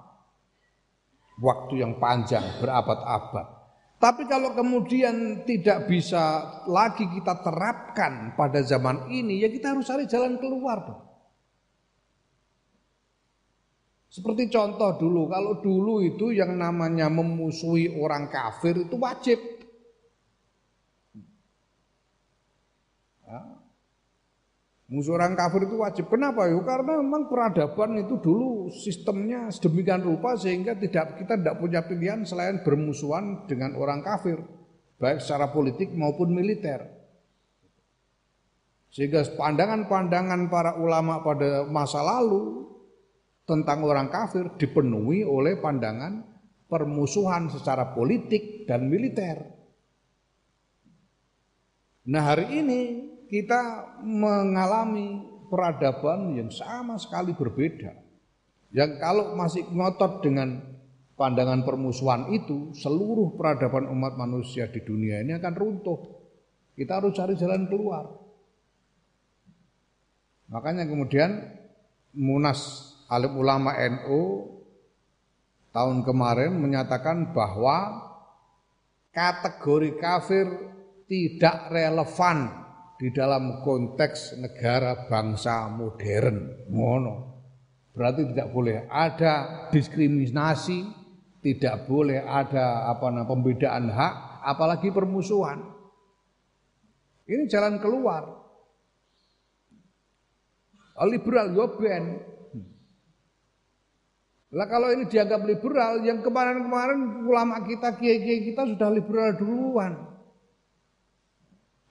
waktu yang panjang, berabad-abad. Tapi kalau kemudian tidak bisa lagi kita terapkan pada zaman ini, ya kita harus cari jalan keluar dong. Seperti contoh dulu, kalau dulu itu yang namanya memusuhi orang kafir itu wajib. Ya. Musuh orang kafir itu wajib. Kenapa? Ya, karena memang peradaban itu dulu sistemnya sedemikian rupa sehingga tidak kita tidak punya pilihan selain bermusuhan dengan orang kafir, baik secara politik maupun militer. Sehingga pandangan-pandangan para ulama pada masa lalu tentang orang kafir dipenuhi oleh pandangan permusuhan secara politik dan militer. Nah hari ini kita mengalami peradaban yang sama sekali berbeda. Yang kalau masih ngotot dengan pandangan permusuhan itu, seluruh peradaban umat manusia di dunia ini akan runtuh. Kita harus cari jalan keluar. Makanya kemudian Munas alim ulama NU tahun kemarin menyatakan bahwa kategori kafir tidak relevan di dalam konteks negara bangsa modern. Mono. Berarti tidak boleh ada diskriminasi, tidak boleh ada apa namanya pembedaan hak, apalagi permusuhan. Ini jalan keluar. Liberal yo ben, lah kalau ini dianggap liberal, yang kemarin-kemarin ulama kita, kiai-kiai kita sudah liberal duluan.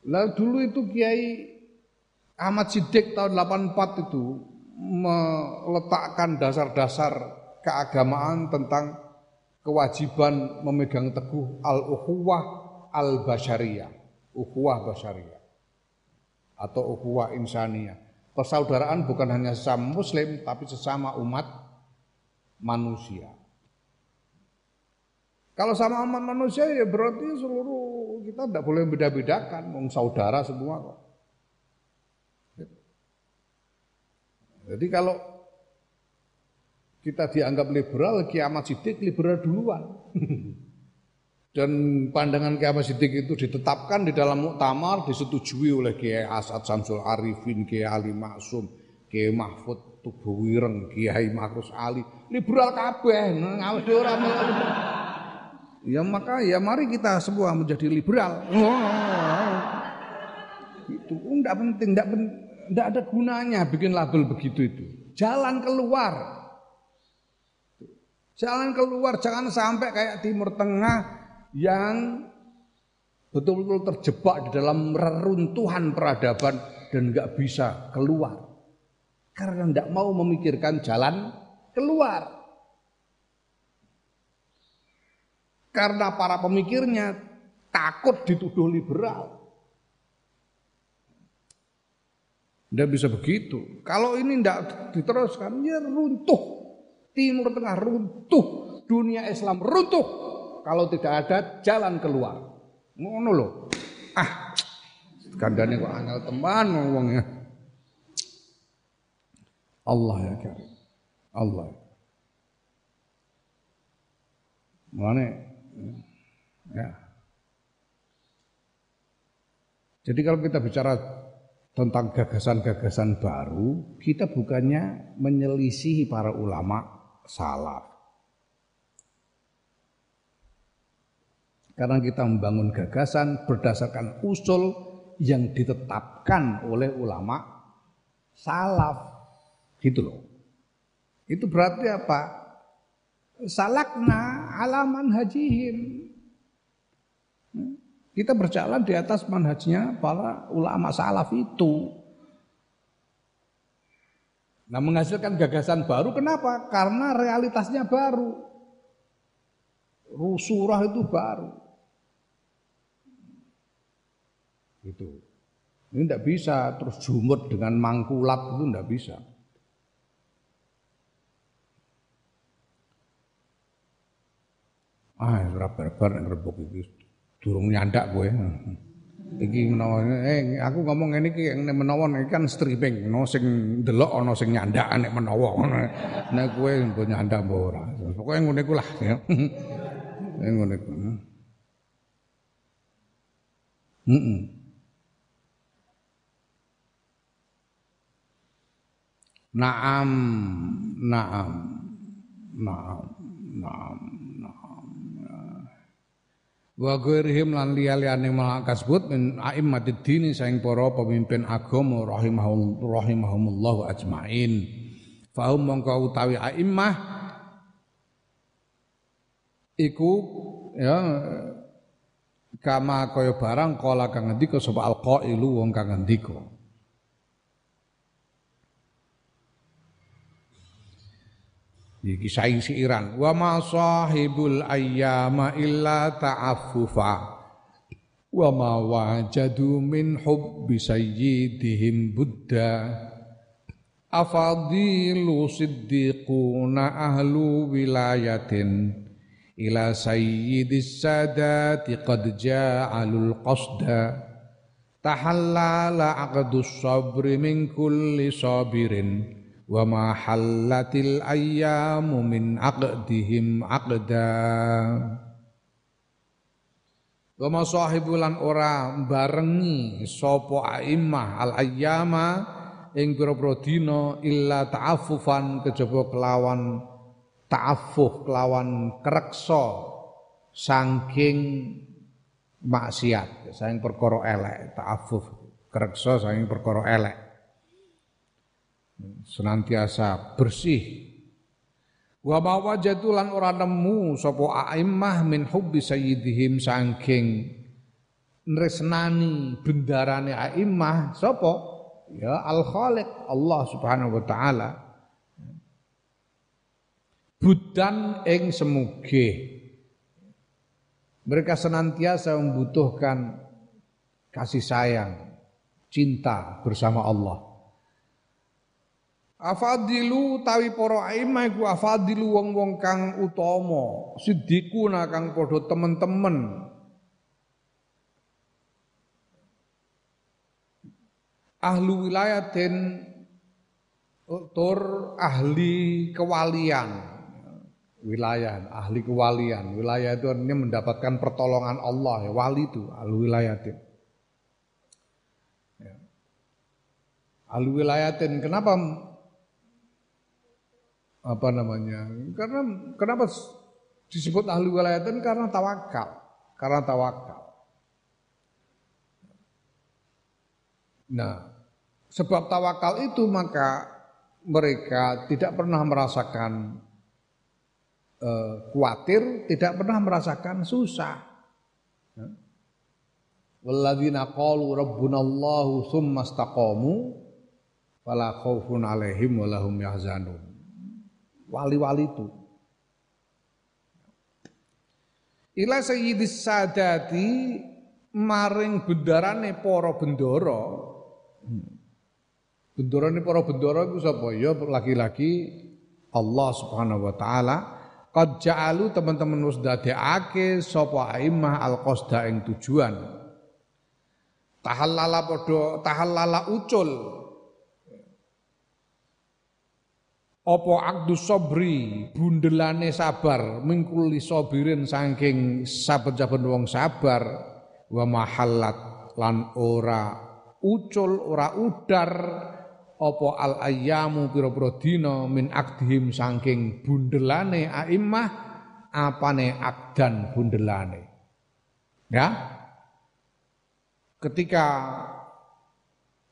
Lah dulu itu Kiai Ahmad Siddiq tahun 84 itu meletakkan dasar-dasar keagamaan tentang kewajiban memegang teguh al-ukhuwah al-basyariyah, ukhuwah basyariyah atau ukhuwah insaniyah. Persaudaraan bukan hanya sesama muslim tapi sesama umat manusia. Kalau sama aman manusia ya berarti seluruh kita tidak boleh beda-bedakan, mau saudara semua kok. Jadi kalau kita dianggap liberal, kiamat sidik liberal duluan. Dan pandangan kiamat sidik itu ditetapkan di dalam muktamar, disetujui oleh Kiai Asad Samsul Arifin, Kiai Ali Maksum, Kiai Mahfud Tubuh Wireng, Kiai Makrus Ali, liberal kabeh, ngawede ora Ya maka ya mari kita semua menjadi liberal. Itu enggak penting, enggak, enggak ada gunanya bikin label begitu itu. Jalan keluar. Jalan keluar, jangan sampai kayak Timur Tengah yang betul-betul terjebak di dalam reruntuhan peradaban dan nggak bisa keluar karena tidak mau memikirkan jalan keluar. Karena para pemikirnya takut dituduh liberal. Tidak bisa begitu. Kalau ini tidak diteruskan, ya runtuh. Timur Tengah runtuh. Dunia Islam runtuh. Kalau tidak ada jalan keluar. Ngono loh. Ah, kandane kok angel teman ngomongnya. Allah ya karim. Allah. Mana? Ya. Jadi kalau kita bicara tentang gagasan-gagasan baru, kita bukannya menyelisihi para ulama salaf. Karena kita membangun gagasan berdasarkan usul yang ditetapkan oleh ulama salaf gitu loh itu berarti apa salakna alaman hajihim kita berjalan di atas manhajnya para ulama salaf itu Nah menghasilkan gagasan baru kenapa? Karena realitasnya baru. Rusurah itu baru. Itu. Ini tidak bisa terus jumut dengan mangkulat itu tidak bisa. Ah, berapa-berapa yang rebok itu durung nyandak gue. Iki menawa eh aku ngomong ini iki menawa iki kan streaming, no sing delok ana sing nyandak nek menawa. Nek kowe mbok nyandak mbok ora. Pokoke ngene iku lah ya. Ngene iku. Heeh. Naam, naam, naam, naam wa ghairihim lan liya-liyane malak kasebut min aimmatid dini saing para pemimpin agama rahimahum rahimahumullah ajmain. Fahum mongko utawi aimmah iku ya kama kaya barang kala kang ngendika sapa alqailu wong kang ngendika Iki saing siiran. Wa ma sahibul ayyama illa ta'affufa. Wa ma wajadu min hubbi sayyidihim buddha. Afadilu siddiquna ahlu wilayatin ila sayyidis sadati qad ja'alul qasda tahallala aqdus sabri min kulli sabirin wa ma hallatil ayyamu min aqdihim aqda. Wa ma sahibulan ora barengi sapa aimmah al ayyama ing pira-pira dina illa ta'affufan kejaba kelawan ta'affuf kelawan kreksa saking maksiat saking perkara elek ta'affuf kreksa saking perkara elek senantiasa bersih. Wa ma wajadu lan ora nemu sapa aimmah min hubbi sayyidihim saking nresnani bendarane aimmah sapa? Ya al khaliq Allah Subhanahu wa taala. Budan ing semuge mereka senantiasa membutuhkan kasih sayang cinta bersama Allah Afadilu tawi para aimah iku afadilu wong-wong kang utama, siddiquna kang padha temen-temen. Ahlu wilayatin tur ahli kewalian. Wilayah, ahli kewalian. Wilayah itu artinya mendapatkan pertolongan Allah ya, wali itu ahli wilayatin. Ya. Ahli wilayatin kenapa apa namanya? Karena kenapa disebut ahli wilayatan karena tawakal, karena tawakal. Nah, sebab tawakal itu maka mereka tidak pernah merasakan uh, khawatir, tidak pernah merasakan susah. Walladzina qalu rabbunallahu tsumma istaqamu fala khaufun alaihim wa lahum yahzanun wali-wali itu. Ila sayyidis sadati maring bendarane para bendara. Bendarane para bendara iku sapa? Ya lagi-lagi Allah Subhanahu wa taala qad ja'alu teman-teman wis dadekake sapa aimah al-qasda ing tujuan. Tahallala padha tahallala ucul apa akdu sobri bundelane sabar mingkuli sobirin saking saben-saben wong sabar wa mahallat lan ora ucul ora udar apa al ayyamu pira-pira dina min akdihim saking bundelane aimmah apane akdan bundelane. Ya? Ketika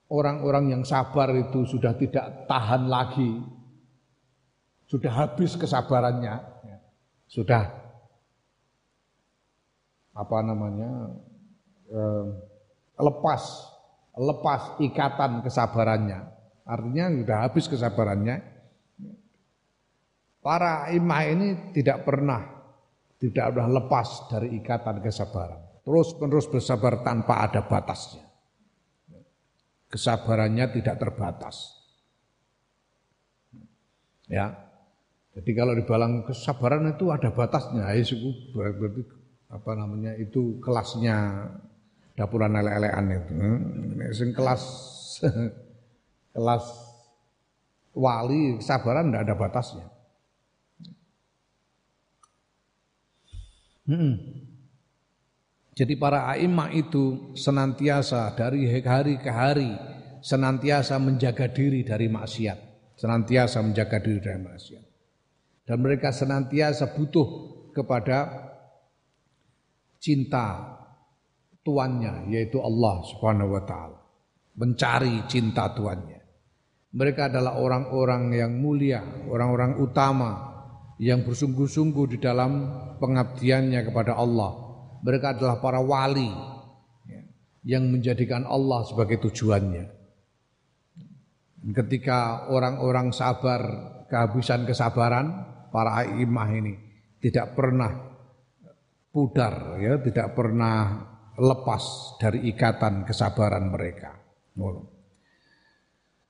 orang-orang yang sabar itu sudah tidak tahan lagi, sudah habis kesabarannya, ya, sudah apa namanya lepas lepas ikatan kesabarannya, artinya sudah habis kesabarannya. Para imam ini tidak pernah tidak sudah lepas dari ikatan kesabaran. Terus menerus bersabar tanpa ada batasnya kesabarannya tidak terbatas. Ya. Jadi kalau dibalang kesabaran itu ada batasnya, ya suku berarti apa namanya itu kelasnya dapuran lele-lelean itu. Sing kelas kelas wali kesabaran tidak ada batasnya. Hmm. Jadi para a'immah itu senantiasa dari hari ke hari senantiasa menjaga diri dari maksiat, senantiasa menjaga diri dari maksiat. Dan mereka senantiasa butuh kepada cinta tuannya yaitu Allah Subhanahu wa taala. Mencari cinta tuannya. Mereka adalah orang-orang yang mulia, orang-orang utama yang bersungguh-sungguh di dalam pengabdiannya kepada Allah mereka adalah para wali ya, yang menjadikan Allah sebagai tujuannya. Ketika orang-orang sabar kehabisan kesabaran, para imah ini tidak pernah pudar, ya, tidak pernah lepas dari ikatan kesabaran mereka.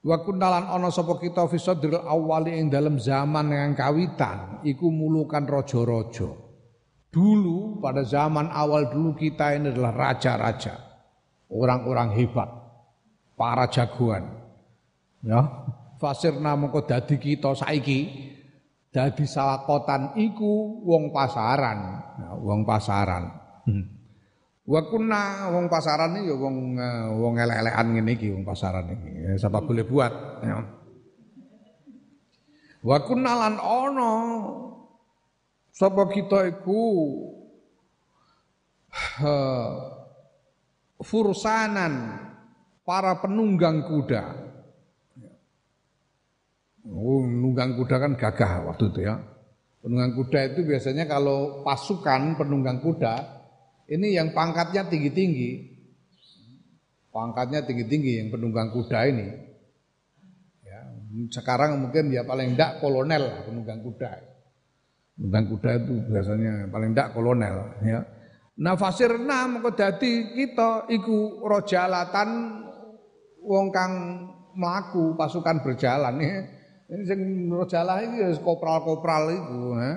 Wa kundalan ana sapa kita fi sadril awali ing dalam zaman yang kawitan iku mulukan raja-raja. Dulu pada zaman awal dulu kita ini adalah raja-raja, orang-orang hebat, para jagoan. Ya, fasirna mengko dadi kita saiki dadi sawakotan iku wong pasaran, ya, wong pasaran. Hmm. Wa kunna wong pasaran iki ya wong eh, wong elek-elekan ngene iki wong pasaran iki. Ya, siapa boleh buat ya. Wa kunna lan ono Sapa kita iku fursanan para penunggang kuda. Oh, nunggang kuda kan gagah waktu itu ya. Penunggang kuda itu biasanya kalau pasukan penunggang kuda ini yang pangkatnya tinggi-tinggi. Pangkatnya tinggi-tinggi yang penunggang kuda ini. Ya, sekarang mungkin ya paling enggak kolonel penunggang kuda. Tentang kuda itu biasanya paling tidak kolonel ya. Nah fasirna mengko dadi kita iku rojalatan wong kang mlaku pasukan berjalan ya. Ini sing rojalah iki ya kopral-kopral itu ya.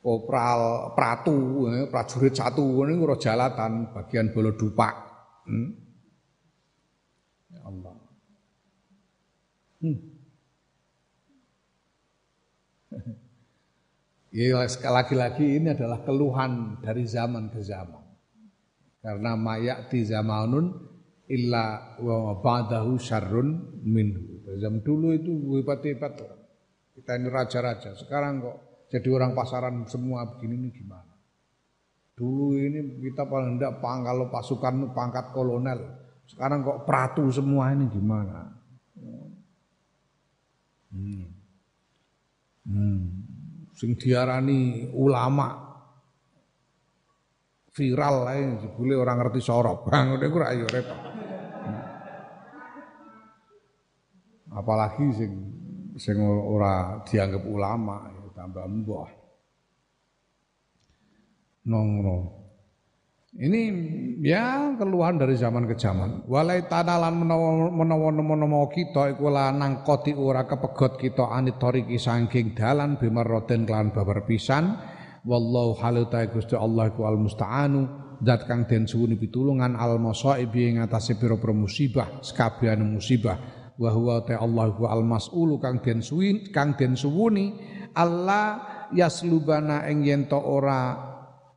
Kopral pratu prajurit satu ini rojalatan bagian bolo dupak. Hmm? Ya Allah. Hmm. Ya, lagi-lagi ini adalah keluhan dari zaman ke zaman. Karena mayati zamanun illa wa ba'dahu syarrun minhu. Zaman dulu itu hebat-hebat Kita ini raja-raja. Sekarang kok jadi orang pasaran semua begini ini gimana? Dulu ini kita paling tidak pang kalau pasukan pangkat kolonel. Sekarang kok pratu semua ini gimana? Hmm. Hmm sing diarani ulama viral ae jebule orang ngerti sorop. Bang ngene iku ra yo repot. Apalagi sing sing ora dianggap ulama ya tambah mbah. Nongro. Ini ya keluhan dari zaman ke zaman. Walai tanalan menawa menawa kita iku lanang koti ora kepegot kita anit toriki saking dalan bimarroten kelan babar pisan. Wallahu halu ta Gusti Allah iku al musta'anu zat kang den suwuni pitulungan al masaibi ing atase pira-pira musibah sekabehane musibah. Wa huwa ta Allah iku al mas'ulu kang den kang den suwuni. Allah yaslubana ing yen ora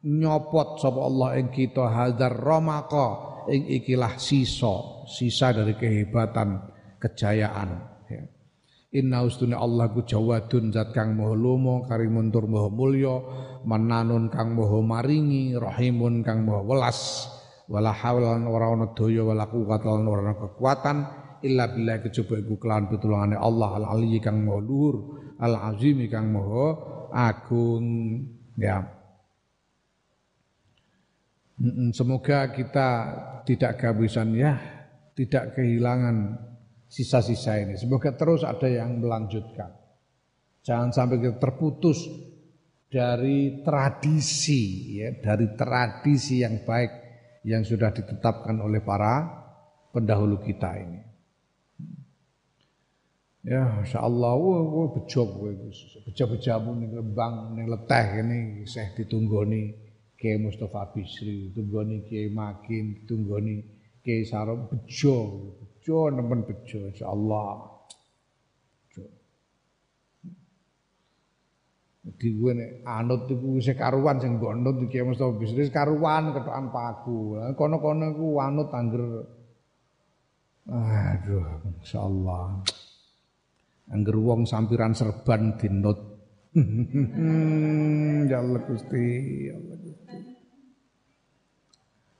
nyopot sapa Allah ing kita hadar ramaka ing ikilah sisa sisa dari kehebatan kejayaan. Ya. Inna ustune Allah ku jawadun zat kang maha lomo karimun tur maha mulya mananun kang maha maringi rahimun kang maha welas. Wala haula ora ana daya wala quwata ora ana kekuatan illa billah kejaba iku kelawan pitulungane Allah al aliyyi kang maha luhur al azim kang maha agung ya Semoga kita tidak kehabisan ya, tidak kehilangan sisa-sisa ini. Semoga terus ada yang melanjutkan. Jangan sampai kita terputus dari tradisi ya, dari tradisi yang baik yang sudah ditetapkan oleh para pendahulu kita ini. Ya, Masya Allah, wah, wah bejo kowe bejo-bejamu ning lembang ning leteh ini saya ditunggoni Kiai Mustafa Bisri, tunggoni Kiai Makin, tunggoni Kiai Sarom bejo, bejo nemen bejo insyaallah. Jadi gue nek anut iku wis karuan sing mbok anut Kiai Mustafa Bisri karuan ketokan paku. Kono-kono iku anut angger Aduh, insyaallah. Angger wong sampiran serban dinut. ya Allah Gusti, ya Allah Gusti.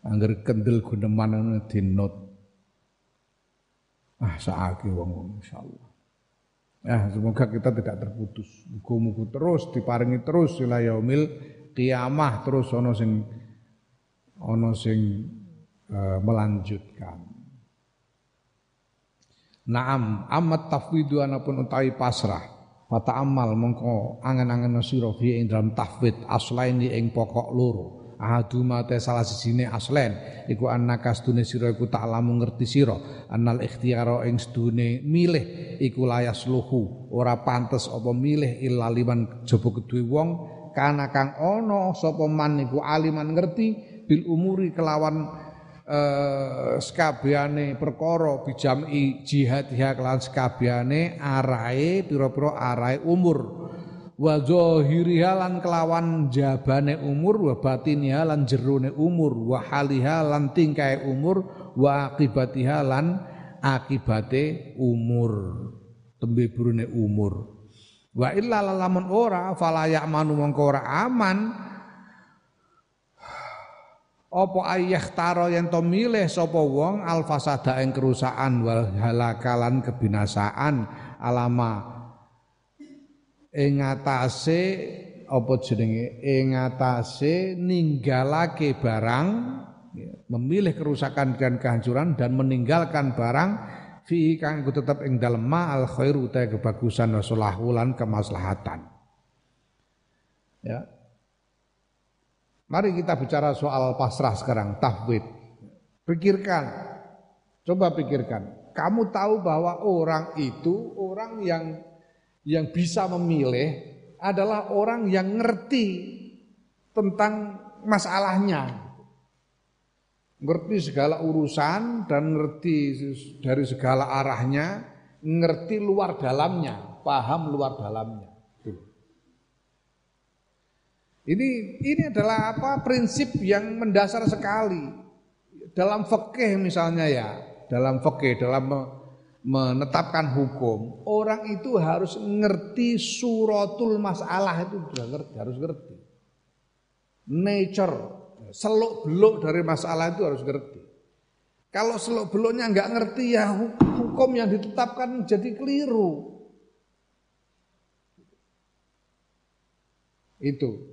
Angger kendel guneman dinut. Ah saaki wong insyaallah. Ya, semoga kita tidak terputus. Muga-muga terus diparingi terus ila yaumil kiamah terus ana sing ana sing uh, melanjutkan. Naam amat tafwidu anapun utawi pasrah. Fata amal mongko angen-angen sira fi ing dalam tafwid aslain ing pokok loro. Ahaduma te salah sijine aslen iku annaka sedune sira iku ta'lamu ngerti sira annal ikhtiyara ing sedune milih iku layas luhu ora pantes apa milih illa liman jaba kedue wong kana kang ana sapa man iku aliman ngerti bil umuri kelawan eh sekabehane perkara bijami jihad ya kelan sekabehane arahe pira-pira arahe umur. Wa zahiriha lan kelawan jabane umur wa batiniha lan umur wa haliha lan umur wa lan akibate umur tembe burune umur. Wa illa lamun ora fala ya'manu mongko ora aman apa ayah taro yang to milih sapa wong alfasada ing kerusakan wal halakalan kebinasaan? Alama. Ing atase apa jenenge? Ing atase ninggalake barang memilih kerusakan dan kehancuran dan meninggalkan barang fi kang tetap ing dalem ma al khairu ta kebagusan wa sulahulan kemaslahatan. Ya Mari kita bicara soal pasrah sekarang, tahwid. Pikirkan, coba pikirkan. Kamu tahu bahwa orang itu orang yang yang bisa memilih adalah orang yang ngerti tentang masalahnya. Ngerti segala urusan dan ngerti dari segala arahnya, ngerti luar dalamnya, paham luar dalamnya. Ini ini adalah apa prinsip yang mendasar sekali dalam fikih misalnya ya, dalam fikih dalam menetapkan hukum, orang itu harus ngerti suratul masalah itu ngerti, harus ngerti. Nature, seluk beluk dari masalah itu harus ngerti. Kalau seluk beluknya nggak ngerti ya hukum yang ditetapkan jadi keliru. Itu.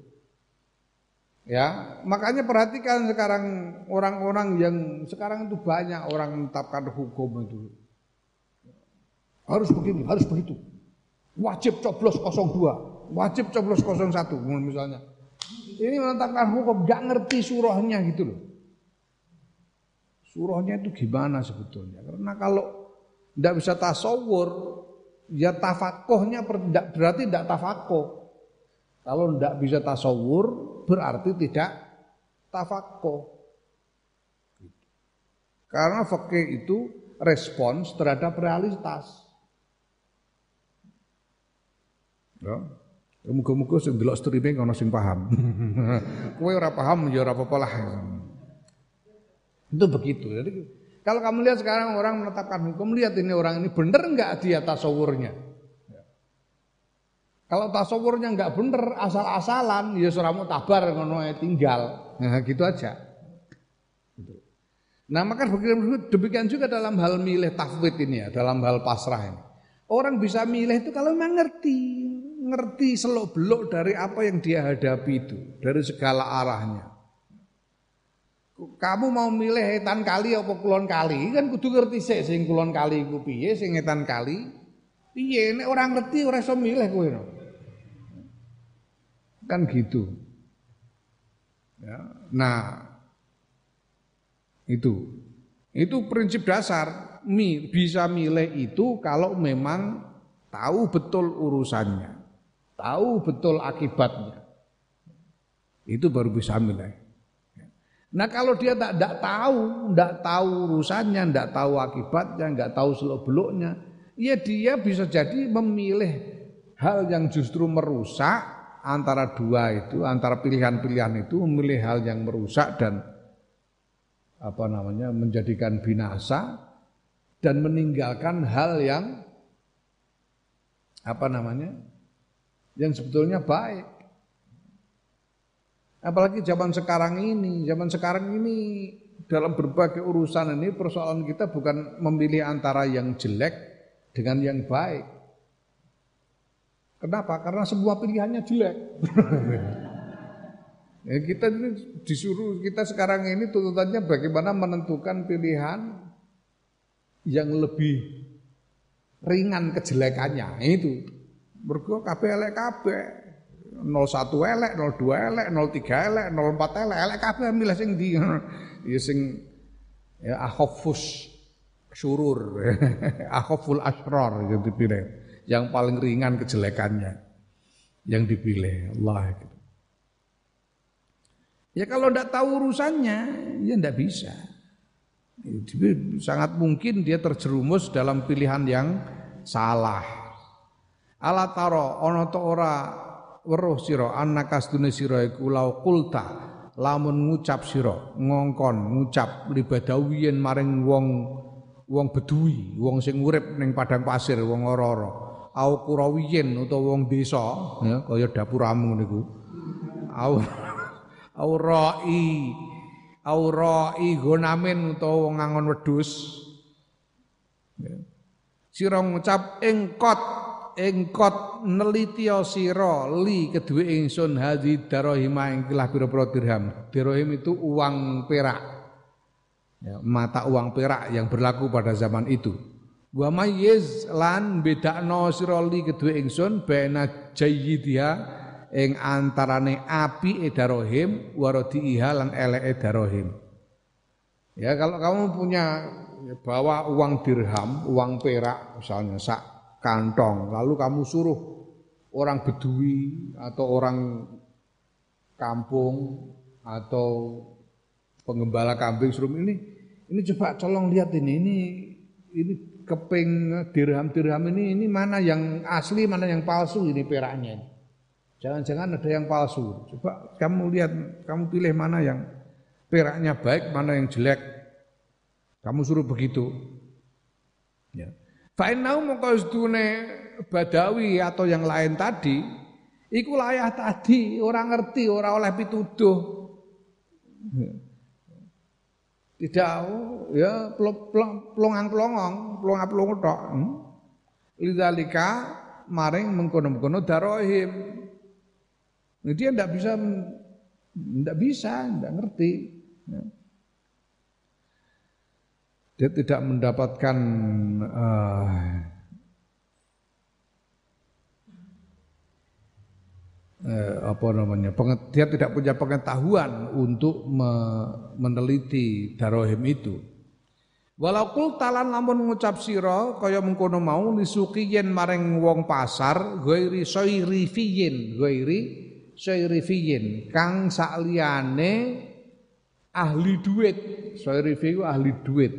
Ya, makanya perhatikan sekarang orang-orang yang sekarang itu banyak orang menetapkan hukum itu. Harus begini, harus begitu. Wajib coblos 02, wajib coblos 01 misalnya. Ini menetapkan hukum, gak ngerti surahnya gitu loh. Surahnya itu gimana sebetulnya? Karena kalau tidak bisa tasawur, ya tafakohnya berarti tidak tafakoh. Kalau tidak bisa tasawur, berarti tidak tafakko. Karena fakih itu respons terhadap realitas. Ya. Muga-muga sing delok streaming ana sing paham. Kowe ora paham ya ora apa-apa lah. Itu begitu. Jadi kalau kamu lihat sekarang orang menetapkan hukum, lihat ini orang ini benar enggak dia tasawurnya. Kalau tasawurnya nggak bener, asal-asalan, ya suramu tabar ngono tinggal. Nah, gitu aja. Gitu. Nah maka demikian juga dalam hal milih tafwid ini ya, dalam hal pasrah ini. Orang bisa milih itu kalau memang ngerti, ngerti selok belok dari apa yang dia hadapi itu, dari segala arahnya. Kamu mau milih etan kali apa kulon kali, kan kudu ngerti sih sing kulon kali iku piye, sing etan kali piye. Nek orang ngerti ora iso milih kowe. Kan gitu. Ya. Nah, itu. Itu prinsip dasar. Mi, bisa milih itu kalau memang tahu betul urusannya. Tahu betul akibatnya. Itu baru bisa milih. Nah kalau dia tak, tak tahu, tidak tahu urusannya, tidak tahu akibatnya, nggak tahu seluk beluknya, ya dia bisa jadi memilih hal yang justru merusak antara dua itu, antara pilihan-pilihan itu memilih hal yang merusak dan apa namanya menjadikan binasa dan meninggalkan hal yang apa namanya yang sebetulnya baik. Apalagi zaman sekarang ini, zaman sekarang ini dalam berbagai urusan ini persoalan kita bukan memilih antara yang jelek dengan yang baik. Kenapa? Karena semua pilihannya jelek. Ya, kita ini disuruh kita sekarang ini tuntutannya bagaimana menentukan pilihan yang lebih ringan kejelekannya itu. Mergo kabeh elek kabeh. 01 elek, 02 elek, 03 elek, 04 elek, elek kabeh milih sing ndi. Ya sing ya akhofus syurur. akhoful asrar yang dipilih. Yang paling ringan kejelekannya yang dipilih Allah. Ya kalau tidak tahu urusannya, ya tidak bisa. Sangat mungkin dia terjerumus dalam pilihan yang salah. Ala taro ono to ora weruh sira annaka sedune sira iku lau kulta lamun ngucap sira ngongkon ngucap libadawiyen maring wong wong bedui wong sing urip ning padang pasir wong ora-ora au kurawiyen utawa wong desa ya kaya dapuramu niku. Au aurai aurai gonamin utawa wong ngangon wedhus. Ya. sira ngucap engkot engkot neliti sira li kedue ingsun hadi darahima ing kilah pira-pira dirham. Dirham itu uang perak. Ya, mata uang perak yang berlaku pada zaman itu wa mayyiz lan bedakno sira li kedue ingsun bena jayyidiha ing antarane api edarohim warodi lan elek edarohim. Ya kalau kamu punya ya, bawa uang dirham, uang perak misalnya sak kantong, lalu kamu suruh orang bedui atau orang kampung atau pengembala kambing suruh ini ini coba colong lihat ini ini ini keping dirham-dirham ini ini mana yang asli mana yang palsu ini peraknya Jangan-jangan ada yang palsu. Coba kamu lihat, kamu pilih mana yang peraknya baik, mana yang jelek. Kamu suruh begitu. Ya. Fa'inau mengkosdune badawi atau yang lain tadi, iku layah tadi, orang ngerti, orang oleh pituduh. Tidak, ya pelongang-pelongong, pelongang-pelongang tok. Hmm? Lidzalika maring mengkono-mengkono darohim Nah, dia tidak bisa, tidak bisa, tidak ngerti. Ya. Dia tidak mendapatkan uh, eh, apa namanya dia tidak punya pengetahuan untuk me, meneliti darohim itu. Walau kul talan lamun ngucap sira kaya mengkono mau lisukiyen maring wong pasar ghairi sairifiyin ghairi syairifiyin kang sakliyane ahli duit. Syairifi ku ahli duit.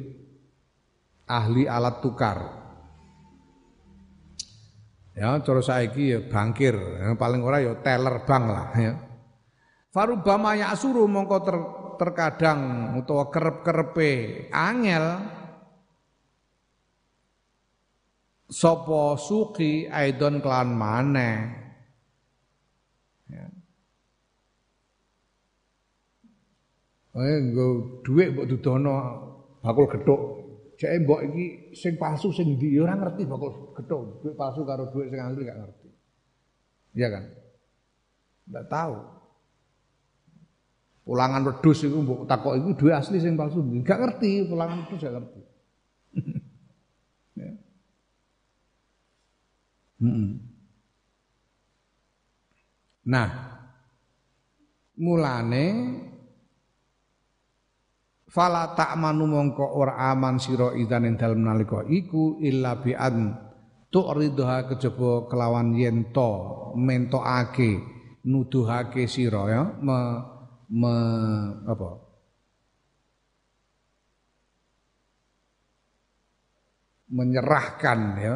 Ahli alat tukar ya cara saiki ya bankir yang paling ora ya teller bank lah ya. Farubama yasuru mongko ter, terkadang utawa kerep-kerepe angel sapa suki aidon klan maneh. Eh nggo dhuwit mbok dudono bakul gethuk. Jek mbok iki sing palsu sing ndi ya ora ngerti bakul gethuk. Duit palsu karo duit sing asli gak ngerti. Iya kan? Enggak tahu. Pulangan wedhus iku mbok takok iku duit asli sing palsu. Enggak ngerti, pulangan wedhus gak ngerti. ya. Hmm. Nah, mulane fala ta'manu mongko ora aman sira idan ing dalem nalika iku illa bi an tu'ridha kejaba kelawan yen to mentokake nuduhake sira ya. Me, me apa? Menyerahkan ya.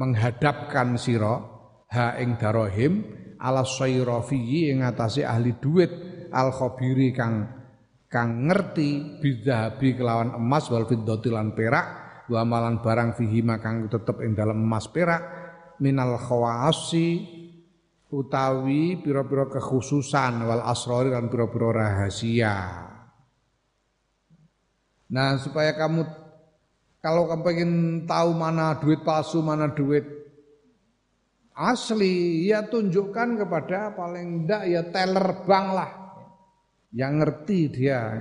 Menghadapkan sira ha ing darahim ala sayrafi ing ahli duit al khabiri kang kang ngerti bidahabi kelawan emas wal fiddati lan perak wa malan barang fihi kang tetep ing dalam emas perak minal khawasi utawi pira-pira kekhususan wal asrori dan pira-pira rahasia. Nah, supaya kamu kalau kamu pengen tahu mana duit palsu, mana duit asli, ya tunjukkan kepada paling enggak ya teller bank lah. Yang ngerti dia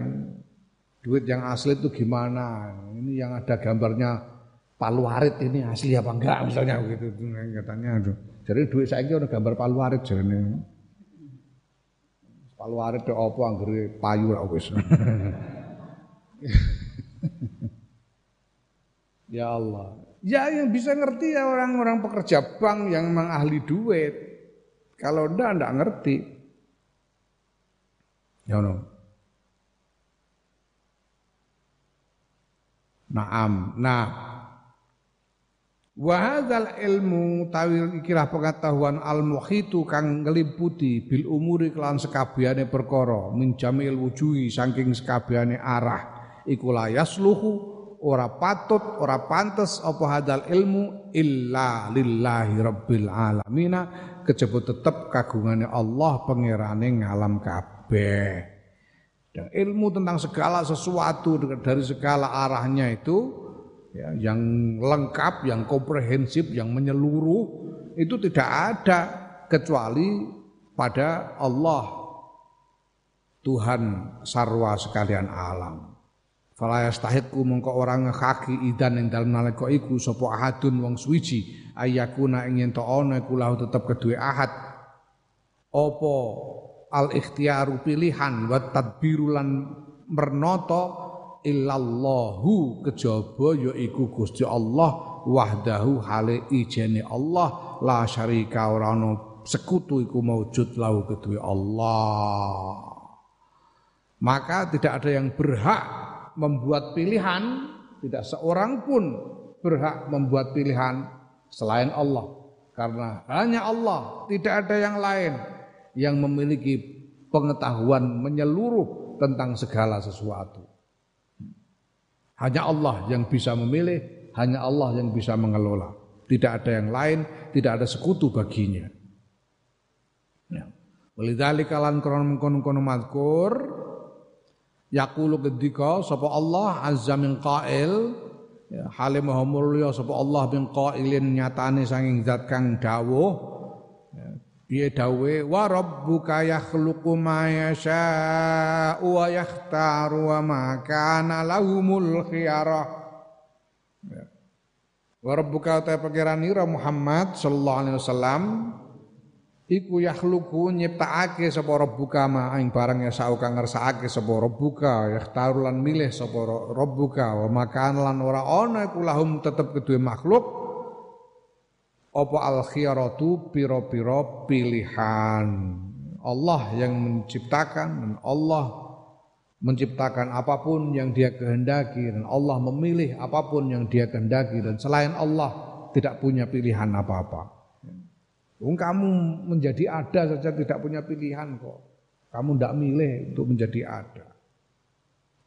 duit yang asli itu gimana. Ini yang ada gambarnya palu arit ini asli apa enggak misalnya begitu katanya aduh. Jadi duit saya ono gambar palu arit jarene. Palu arit apa anggere payu ra wis. Ya Allah. Ya yang bisa ngerti ya orang-orang pekerja bank yang memang ahli duit. Kalau ndak ndak ngerti. Ya no. Naam. Nah, Wa hadzal ilmu tawil ikilah pengetahuan al muhitu kang ngeliputi bil umuri kelan sekabehane perkara min jamil wujuhi saking sekabehane arah iku la yasluhu ora patut, ora pantes apa hadal ilmu illa lillahi rabbil alamin kejaba tetep kagungane Allah pangerane ngalam kabeh. Dan ilmu tentang segala sesuatu dari segala arahnya itu ya, yang lengkap, yang komprehensif, yang menyeluruh itu tidak ada kecuali pada Allah Tuhan sarwa sekalian alam. Fala yastahiqu mongko orang ngekaki idan ing dalem nalika iku sapa ahadun wong suwiji ayakuna ing yen to ana iku lahu tetep kedue ahad apa al ikhtiaru pilihan wa tadbiru lan mernoto illallahu kejaba yaiku Gusti Allah wahdahu hale ijene Allah la syarika ora ana sekutu iku maujud lahu kedue Allah maka tidak ada yang berhak membuat pilihan, tidak seorang pun berhak membuat pilihan selain Allah. Karena hanya Allah, tidak ada yang lain yang memiliki pengetahuan menyeluruh tentang segala sesuatu. Hanya Allah yang bisa memilih, hanya Allah yang bisa mengelola. Tidak ada yang lain, tidak ada sekutu baginya. Ya. Walidhalika lan krono kono madkur Yaqulu ketika sapa Allah azza min qail ya, mulya sapa Allah bin qailin nyatane sanging zat kang dawuh ya, dawuhe wa rabbuka yakhluqu ma yasha wa yakhtaru wa ma kana lahumul khiyarah ya. wa rabbuka ta pangeranira Muhammad sallallahu alaihi wasallam iku yakhluqu nyiptakake sapa rabbuka ma ing barang ya sau kang ngersakake sapa rabbuka yakhtaru lan milih sapa rabbuka wa makan lan ora ana iku lahum tetep kedue makhluk apa al khiyaratu pira-pira pilihan Allah yang menciptakan dan Allah menciptakan apa pun yang dia kehendaki dan Allah memilih apa pun yang dia kehendaki dan selain Allah tidak punya pilihan apa-apa. Kamu menjadi ada saja tidak punya pilihan kok. Kamu tidak milih untuk menjadi ada.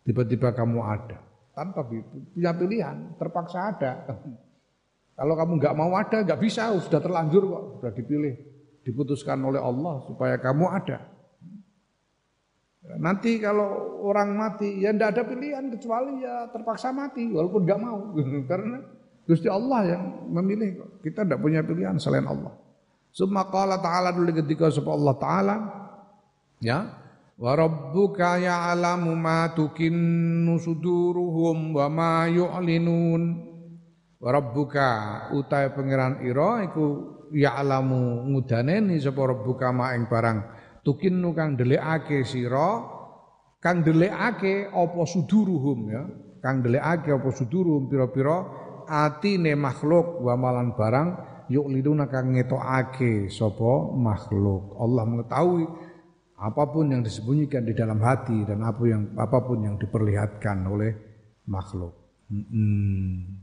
Tiba-tiba kamu ada tanpa punya pilihan, terpaksa ada. Kalau kamu nggak mau ada, nggak bisa, sudah terlanjur kok, sudah dipilih, diputuskan oleh Allah supaya kamu ada. Nanti kalau orang mati ya ndak ada pilihan kecuali ya terpaksa mati walaupun nggak mau. Karena Gusti Allah yang memilih kita tidak punya pilihan selain Allah. Summa qala ta'ala dulu ketika sebab Allah taala ya wa rabbuka ya'lamu ma tukinnu suduruhum wa ma yu'linun rabbuka utai pangeran ira iku ya'lamu ngudaneni sapa rabbuka ma ing barang tukinnu kang delikake sira kang delikake apa suduruhum ya. Kang delikake apa suduruhum pira-pira atine makhluk wa malan barang yuk liduna kang ngetokake sapa makhluk. Allah mengetahui apa pun yang disembunyikan di dalam hati dan apa yang apa pun yang diperlihatkan oleh makhluk. Hmm.